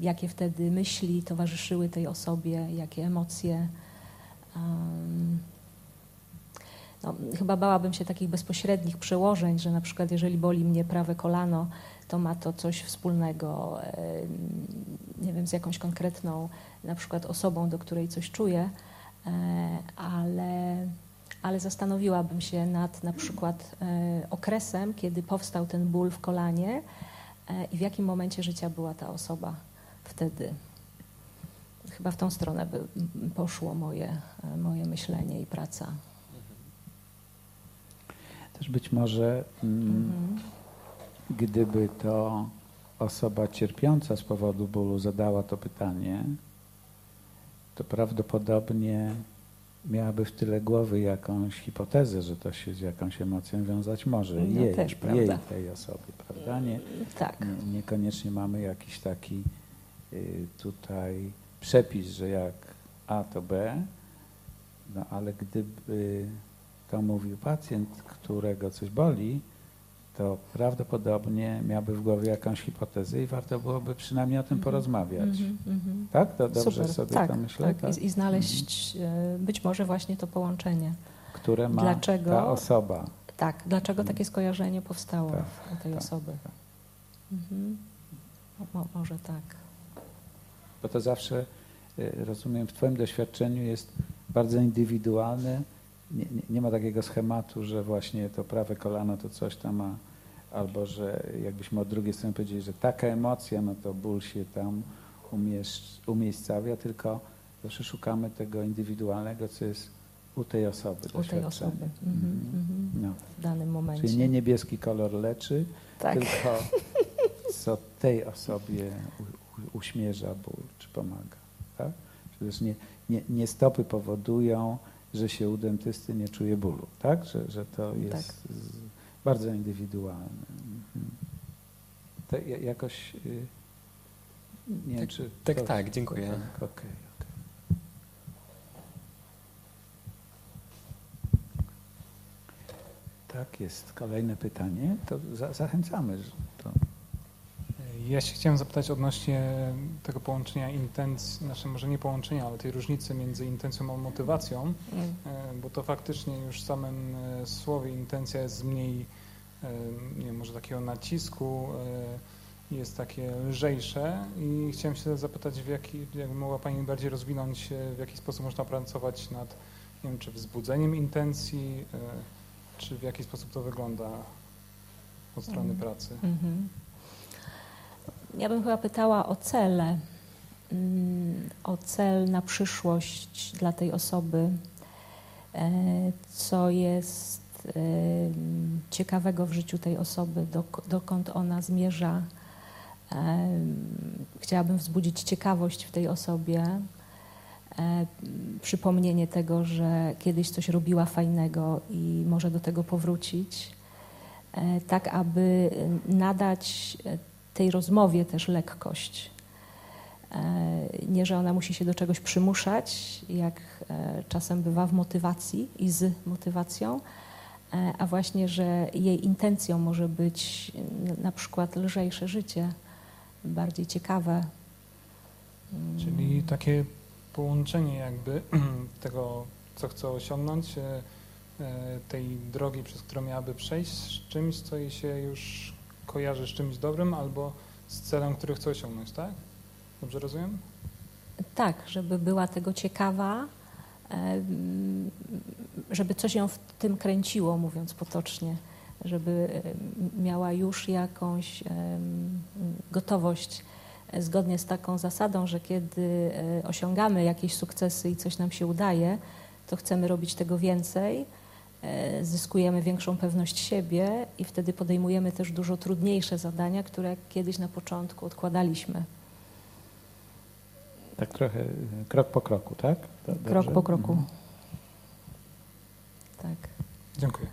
Speaker 2: jakie wtedy myśli towarzyszyły tej osobie, jakie emocje. No, chyba bałabym się takich bezpośrednich przełożeń, że na przykład jeżeli boli mnie prawe kolano, to ma to coś wspólnego, nie wiem, z jakąś konkretną na przykład osobą, do której coś czuję, e, ale, ale zastanowiłabym się nad na przykład e, okresem, kiedy powstał ten ból w kolanie e, i w jakim momencie życia była ta osoba wtedy chyba w tą stronę by poszło moje, moje myślenie i praca.
Speaker 1: Też być może, mm,
Speaker 2: Mhm.
Speaker 1: gdyby to osoba cierpiąca z powodu bólu zadała to pytanie, to prawdopodobnie miałaby w tyle głowy jakąś hipotezę, że to się z jakąś emocją wiązać może.
Speaker 2: No
Speaker 1: jej,
Speaker 2: też,
Speaker 1: jej tej osobie, prawda? Nie,
Speaker 2: Tak.
Speaker 1: nie, niekoniecznie mamy jakiś taki y, tutaj przepis, że jak A to B, no ale gdyby to mówił pacjent, którego coś boli, to prawdopodobnie miałby w głowie jakąś hipotezę i warto byłoby przynajmniej o tym
Speaker 2: Mhm.
Speaker 1: porozmawiać.
Speaker 2: Mhm, mhm.
Speaker 1: Tak? To dobrze
Speaker 2: Super.
Speaker 1: sobie
Speaker 2: tak,
Speaker 1: to myślę?
Speaker 2: Tak. I, I znaleźć e, być może właśnie to połączenie.
Speaker 1: Które ma
Speaker 2: Dlaczego?
Speaker 1: ta osoba.
Speaker 2: Tak, dlaczego takie skojarzenie powstało
Speaker 1: Tak,
Speaker 2: u tej
Speaker 1: tak,
Speaker 2: osoby?
Speaker 1: tak.
Speaker 2: Mhm. Mo, może tak.
Speaker 1: Bo to zawsze, y, rozumiem, w Twoim doświadczeniu jest bardzo indywidualne. Nie, nie, nie ma takiego schematu, że właśnie to prawe kolano to coś tam ma, albo że jakbyśmy od drugiej strony powiedzieli, że taka emocja, no to ból się tam umiejscawia, tylko zawsze szukamy tego indywidualnego, co jest u tej osoby.
Speaker 2: U tej osoby. Mhm, mhm.
Speaker 1: No.
Speaker 2: W danym momencie.
Speaker 1: Czyli nie niebieski kolor leczy,
Speaker 2: tak.
Speaker 1: tylko co tej osobie uśmierza ból, czy pomaga. Tak? Przecież nie, nie, nie stopy powodują, że się u dentysty nie czuje bólu, tak? Że, że to jest
Speaker 2: Tak.
Speaker 1: bardzo indywidualne. Mhm. To ja- jakoś y, nie
Speaker 3: Tak,
Speaker 1: czy
Speaker 3: tak, tak, dziękuję.
Speaker 1: Tak, okej. Tak, jest kolejne pytanie. To za, zachęcamy.
Speaker 4: Ja się chciałem zapytać odnośnie tego połączenia intencji, znaczy może nie połączenia, ale tej różnicy między intencją a motywacją,
Speaker 2: Mm.
Speaker 4: e, bo to faktycznie już w samym e, słowie intencja jest mniej, e, nie wiem, może takiego nacisku, jest takie lżejsze i chciałem się zapytać, w jaki, jakby mogła Pani bardziej rozwinąć, w jaki sposób można pracować nad, nie wiem, czy wzbudzeniem intencji, czy w jaki sposób to wygląda od strony
Speaker 2: Mhm.
Speaker 4: pracy.
Speaker 2: Mhm. Ja bym chyba pytała o cele, mm, o cel na przyszłość dla tej osoby, e, co jest e, ciekawego w życiu tej osoby, dok- dokąd ona zmierza. E, Chciałabym wzbudzić ciekawość w tej osobie, przypomnienie tego, że kiedyś coś robiła fajnego i może do tego powrócić. Tak aby nadać tej rozmowie też lekkość. E, Nie, że ona musi się do czegoś przymuszać, jak e, czasem bywa w motywacji i z motywacją, e, a właśnie, że jej intencją może być na przykład lżejsze życie, bardziej ciekawe. Mm.
Speaker 4: Czyli takie połączenie jakby tego, co chce osiągnąć, tej drogi, przez którą miałaby przejść, z czymś, co jej się już kojarzy z czymś dobrym, albo z celem, który chce osiągnąć, tak? Dobrze rozumiem?
Speaker 2: Tak, żeby była tego ciekawa, żeby coś ją w tym kręciło, mówiąc potocznie, żeby miała już jakąś gotowość e, zgodnie z taką zasadą, że kiedy e, osiągamy jakieś sukcesy i coś nam się udaje, to chcemy robić tego więcej, zyskujemy większą pewność siebie i wtedy podejmujemy też dużo trudniejsze zadania, które kiedyś na początku odkładaliśmy.
Speaker 1: tak trochę krok po kroku, tak? To
Speaker 2: Krok
Speaker 1: dobrze?
Speaker 2: po kroku.
Speaker 1: Mhm.
Speaker 2: Tak.
Speaker 4: Dziękuję.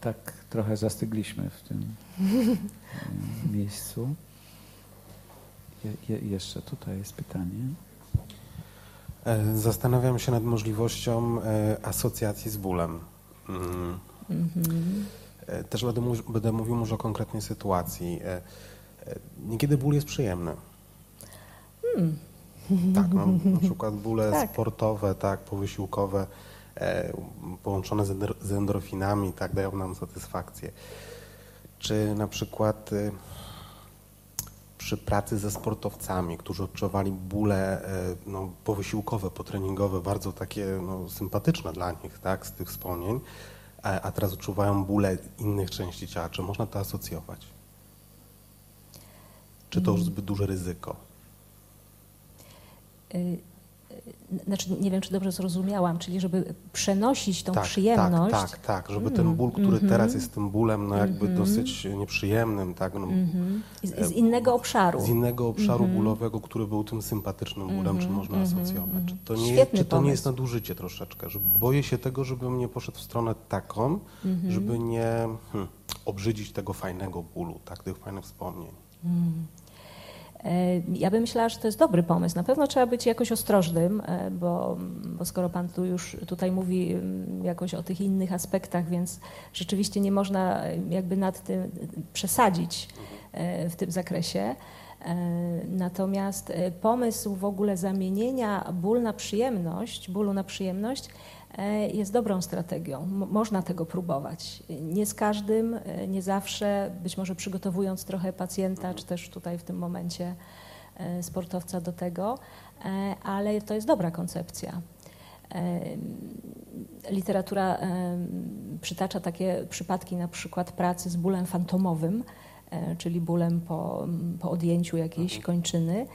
Speaker 1: Tak trochę zastygliśmy w tym y, miejscu. Je, je, jeszcze tutaj jest pytanie.
Speaker 5: E, Zastanawiam się nad możliwością e, asocjacji z bólem.
Speaker 2: Mhm.
Speaker 5: Też będę, będę mówił może o konkretnej sytuacji. Niekiedy ból jest przyjemny.
Speaker 2: Mm.
Speaker 5: Tak, no, na przykład bóle
Speaker 2: Tak.
Speaker 5: sportowe, tak, powysiłkowe, połączone z, endor- z endorfinami, tak, dają nam satysfakcję. Czy na przykład e, przy pracy ze sportowcami, którzy odczuwali bóle e, no, powysiłkowe, potreningowe, bardzo takie no, sympatyczne dla nich, tak, z tych wspomnień, a, a teraz odczuwają bóle innych części ciała. Czy można to asocjować? Czy to już zbyt duże ryzyko?
Speaker 2: Y, Znaczy, nie wiem, czy dobrze zrozumiałam, czyli żeby przenosić tą
Speaker 5: tak,
Speaker 2: przyjemność.
Speaker 5: Tak, tak, tak, żeby ten
Speaker 2: Mm,
Speaker 5: ból, który
Speaker 2: mhm.
Speaker 5: teraz jest tym bólem, no jakby
Speaker 2: Mhm.
Speaker 5: dosyć nieprzyjemnym, tak, no.
Speaker 2: I Z, z innego obszaru.
Speaker 5: z innego obszaru
Speaker 2: Mhm.
Speaker 5: bólowego, który był tym sympatycznym bólem, czy
Speaker 2: Mhm,
Speaker 5: można
Speaker 2: mhm,
Speaker 5: asocjować? Czy to, nie,
Speaker 2: Świetny
Speaker 5: czy to nie jest nadużycie troszeczkę? Że boję się tego, żebym nie poszedł w stronę taką, żeby nie hmm, obrzydzić tego fajnego bólu, tak, tych fajnych wspomnień.
Speaker 2: E, Ja bym myślała, że to jest dobry pomysł. Na pewno trzeba być jakoś ostrożnym, e, bo, bo skoro Pan tu już tutaj mówi mm, jakoś o tych innych aspektach, więc rzeczywiście nie można e, jakby nad tym przesadzić w tym zakresie. Natomiast pomysł w ogóle zamienienia ból na przyjemność, bólu na przyjemność jest dobrą strategią. Mo- Można tego próbować. Nie z każdym, e, nie zawsze, być może przygotowując trochę pacjenta, czy też tutaj w tym momencie e, sportowca do tego, e, ale to jest dobra koncepcja. E, Literatura e, przytacza takie przypadki, na przykład pracy z bólem fantomowym, e, czyli bólem po, po odjęciu jakiejś kończyny.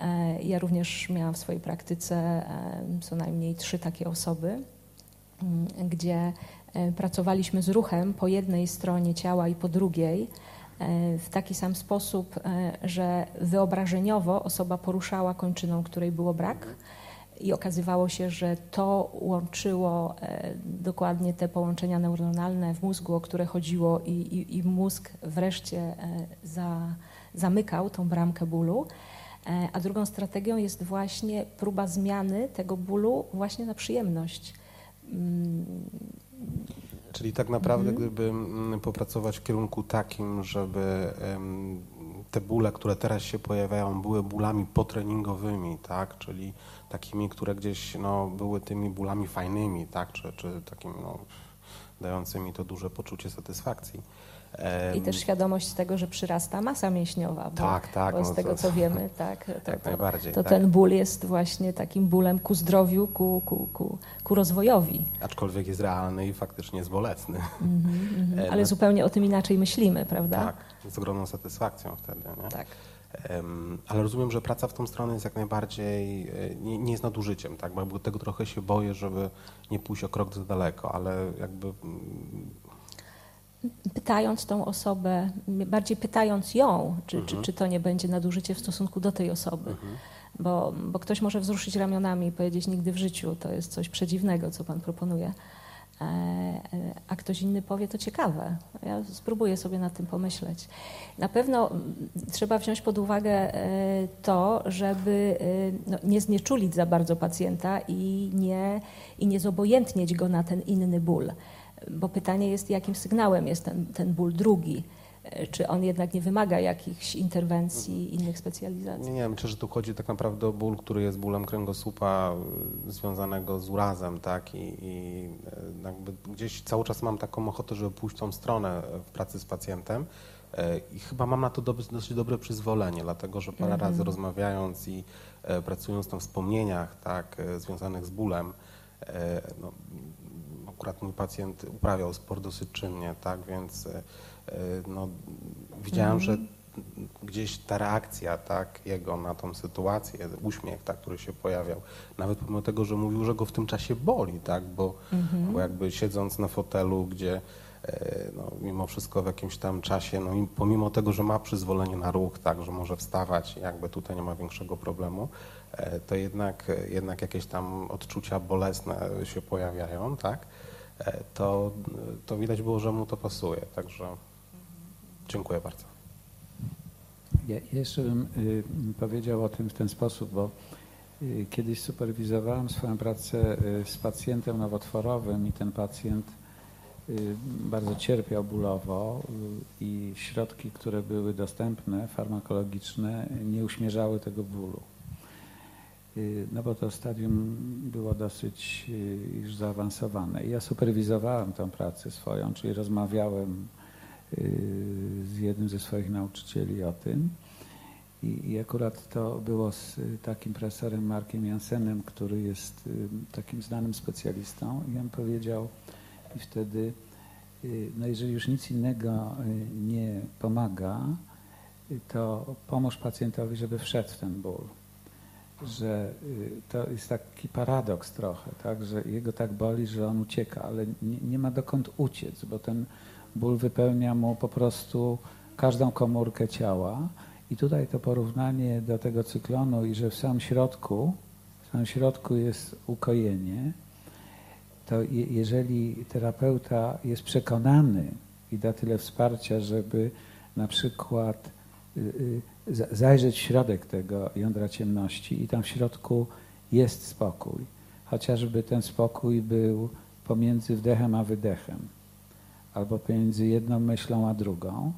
Speaker 2: E, Ja również miałam w swojej praktyce e, co najmniej trzy takie osoby, gdzie e, pracowaliśmy z ruchem po jednej stronie ciała i po drugiej e, w taki sam sposób, e, że wyobrażeniowo osoba poruszała kończyną, której było brak. I okazywało się, że to łączyło dokładnie te połączenia neuronalne w mózgu, o które chodziło, i, i, i mózg wreszcie za, zamykał tą bramkę bólu. A drugą strategią jest właśnie próba zmiany tego bólu właśnie na przyjemność. Mm,
Speaker 5: Czyli tak naprawdę,
Speaker 2: Mhm.
Speaker 5: gdyby mm, popracować w kierunku takim, żeby te bóle, które teraz się pojawiają, były bólami potreningowymi, tak? Czyli takimi, które gdzieś no, były tymi bólami fajnymi, tak? Czy, czy takimi no, dającymi to duże poczucie satysfakcji.
Speaker 2: I też świadomość tego, że przyrasta masa mięśniowa, bo,
Speaker 5: Tak, tak,
Speaker 2: bo z
Speaker 5: no
Speaker 2: tego
Speaker 5: to-
Speaker 2: co wiemy, tak, to,
Speaker 5: Jak
Speaker 2: to,
Speaker 5: najbardziej,
Speaker 2: to
Speaker 5: tak.
Speaker 2: ten ból jest właśnie takim bólem ku zdrowiu, ku, ku, ku, ku rozwojowi.
Speaker 5: Aczkolwiek jest realny i faktycznie jest bolesny.
Speaker 2: Mhm, mhm.
Speaker 5: E,
Speaker 2: Ale
Speaker 5: no-
Speaker 2: zupełnie o tym inaczej myślimy, prawda?
Speaker 5: Tak, z ogromną satysfakcją wtedy. Nie?
Speaker 2: Tak.
Speaker 5: Ale rozumiem, że praca w tą stronę jest jak najbardziej, e, nie, nie jest nadużyciem, tak? Bo tego trochę się boję, żeby nie pójść o krok za daleko, ale jakby mm,
Speaker 2: Pytając tą osobę, bardziej pytając ją, czy,
Speaker 5: Mhm.
Speaker 2: czy, czy to nie będzie nadużycie w stosunku do tej osoby. Bo, bo ktoś może wzruszyć ramionami i powiedzieć nigdy w życiu, to jest coś przedziwnego, co pan proponuje. E, e, A ktoś inny powie, to ciekawe. Ja spróbuję sobie nad tym pomyśleć. Na pewno trzeba wziąć pod uwagę e, to, żeby no, nie znieczulić za bardzo pacjenta i nie, i nie zobojętnieć go na ten inny ból. Bo pytanie jest, jakim sygnałem jest ten, ten ból drugi. E, Czy on jednak nie wymaga jakichś interwencji, innych specjalizacji?
Speaker 5: nie, nie myślę, że tu chodzi tak naprawdę o ból, który jest bólem kręgosłupa y, związanego z urazem, tak? I, i e, gdzieś cały czas mam taką ochotę, żeby pójść w tą stronę w pracy z pacjentem. E, I chyba mam na to dosyć dobre przyzwolenie, dlatego że parę
Speaker 2: Mhm.
Speaker 5: razy rozmawiając i e, pracując na wspomnieniach tak, e, związanych z bólem, e, no, akurat mój pacjent uprawiał sport dosyć czynnie, tak, więc e, no, widziałem, że gdzieś ta reakcja tak, jego na tą sytuację, uśmiech, tak, który się pojawiał, nawet pomimo tego, że mówił, że go w tym czasie boli, tak, bo, bo jakby siedząc na fotelu, gdzie e, no, mimo wszystko w jakimś tam czasie, no i pomimo tego, że ma przyzwolenie na ruch, tak, że może wstawać, jakby tutaj nie ma większego problemu, e, to jednak, jednak jakieś tam odczucia bolesne się pojawiają, tak, to, to widać było, że mu to pasuje, także dziękuję bardzo.
Speaker 1: Ja jeszcze bym y, powiedział o tym w ten sposób, bo y, kiedyś superwizowałem swoją pracę y, z pacjentem nowotworowym i ten pacjent bardzo cierpiał bólowo i środki, które były dostępne, farmakologiczne, nie uśmierzały tego bólu. Y, No bo to stadium było dosyć y, już zaawansowane. Ja superwizowałem tę pracę swoją, czyli rozmawiałem y, z jednym ze swoich nauczycieli o tym. I, I akurat to było z takim profesorem Markiem Jansenem, który jest takim znanym specjalistą. I on powiedział, i wtedy no jeżeli już nic innego nie pomaga, to pomóż pacjentowi, żeby wszedł w ten ból. Że y, to jest taki paradoks trochę, tak? że jego tak boli, że on ucieka, ale nie, nie ma dokąd uciec, bo ten ból wypełnia mu po prostu każdą komórkę ciała. I tutaj to porównanie do tego cyklonu i że w samym środku, w samym środku jest ukojenie, to je, jeżeli terapeuta jest przekonany i da tyle wsparcia, żeby na przykład zajrzeć w środek tego jądra ciemności i tam w środku jest spokój, chociażby ten spokój był pomiędzy wdechem a wydechem, albo pomiędzy jedną myślą a drugą,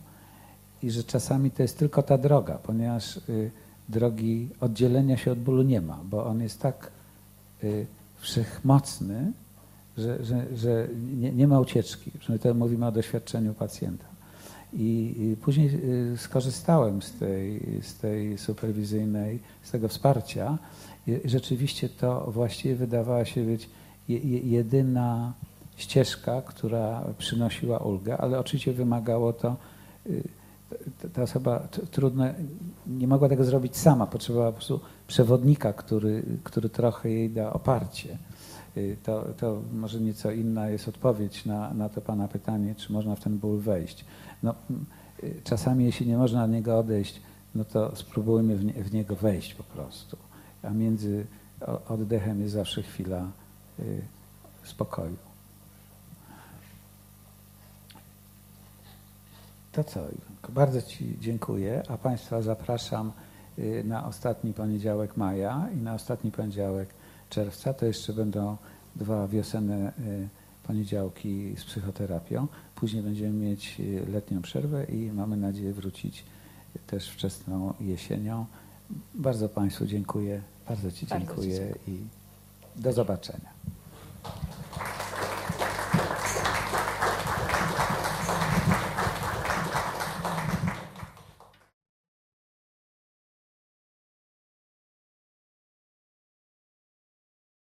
Speaker 1: i że czasami to jest tylko ta droga, ponieważ y, drogi oddzielenia się od bólu nie ma, bo on jest tak y, wszechmocny, że, że, że nie, nie ma ucieczki. Przynajmniej to mówimy o doświadczeniu pacjenta. I, później y, skorzystałem z tej, z tej superwizyjnej, z tego wsparcia rzeczywiście to właściwie wydawała się być je, je, jedyna ścieżka, która przynosiła ulgę, ale oczywiście wymagało to y, ta- osoba trudno, nie mogła tego zrobić sama, potrzebowała po prostu przewodnika, który, który trochę jej da oparcie. Y, To, to może nieco inna jest odpowiedź na, na to Pana pytanie, czy można w ten ból wejść. No, czasami jeśli nie można na niego odejść, no to spróbujmy w, nie, w niego wejść po prostu. A między oddechem jest zawsze chwila y, spokoju. To co, bardzo Ci dziękuję, a Państwa zapraszam y, na ostatni poniedziałek maja i na ostatni poniedziałek czerwca. To jeszcze będą dwa wiosenne y, poniedziałki z psychoterapią. Później będziemy mieć y, letnią przerwę i mamy nadzieję wrócić też wczesną jesienią. Bardzo Państwu dziękuję, bardzo Ci
Speaker 2: Bardzo ci
Speaker 1: dziękuję i do zobaczenia.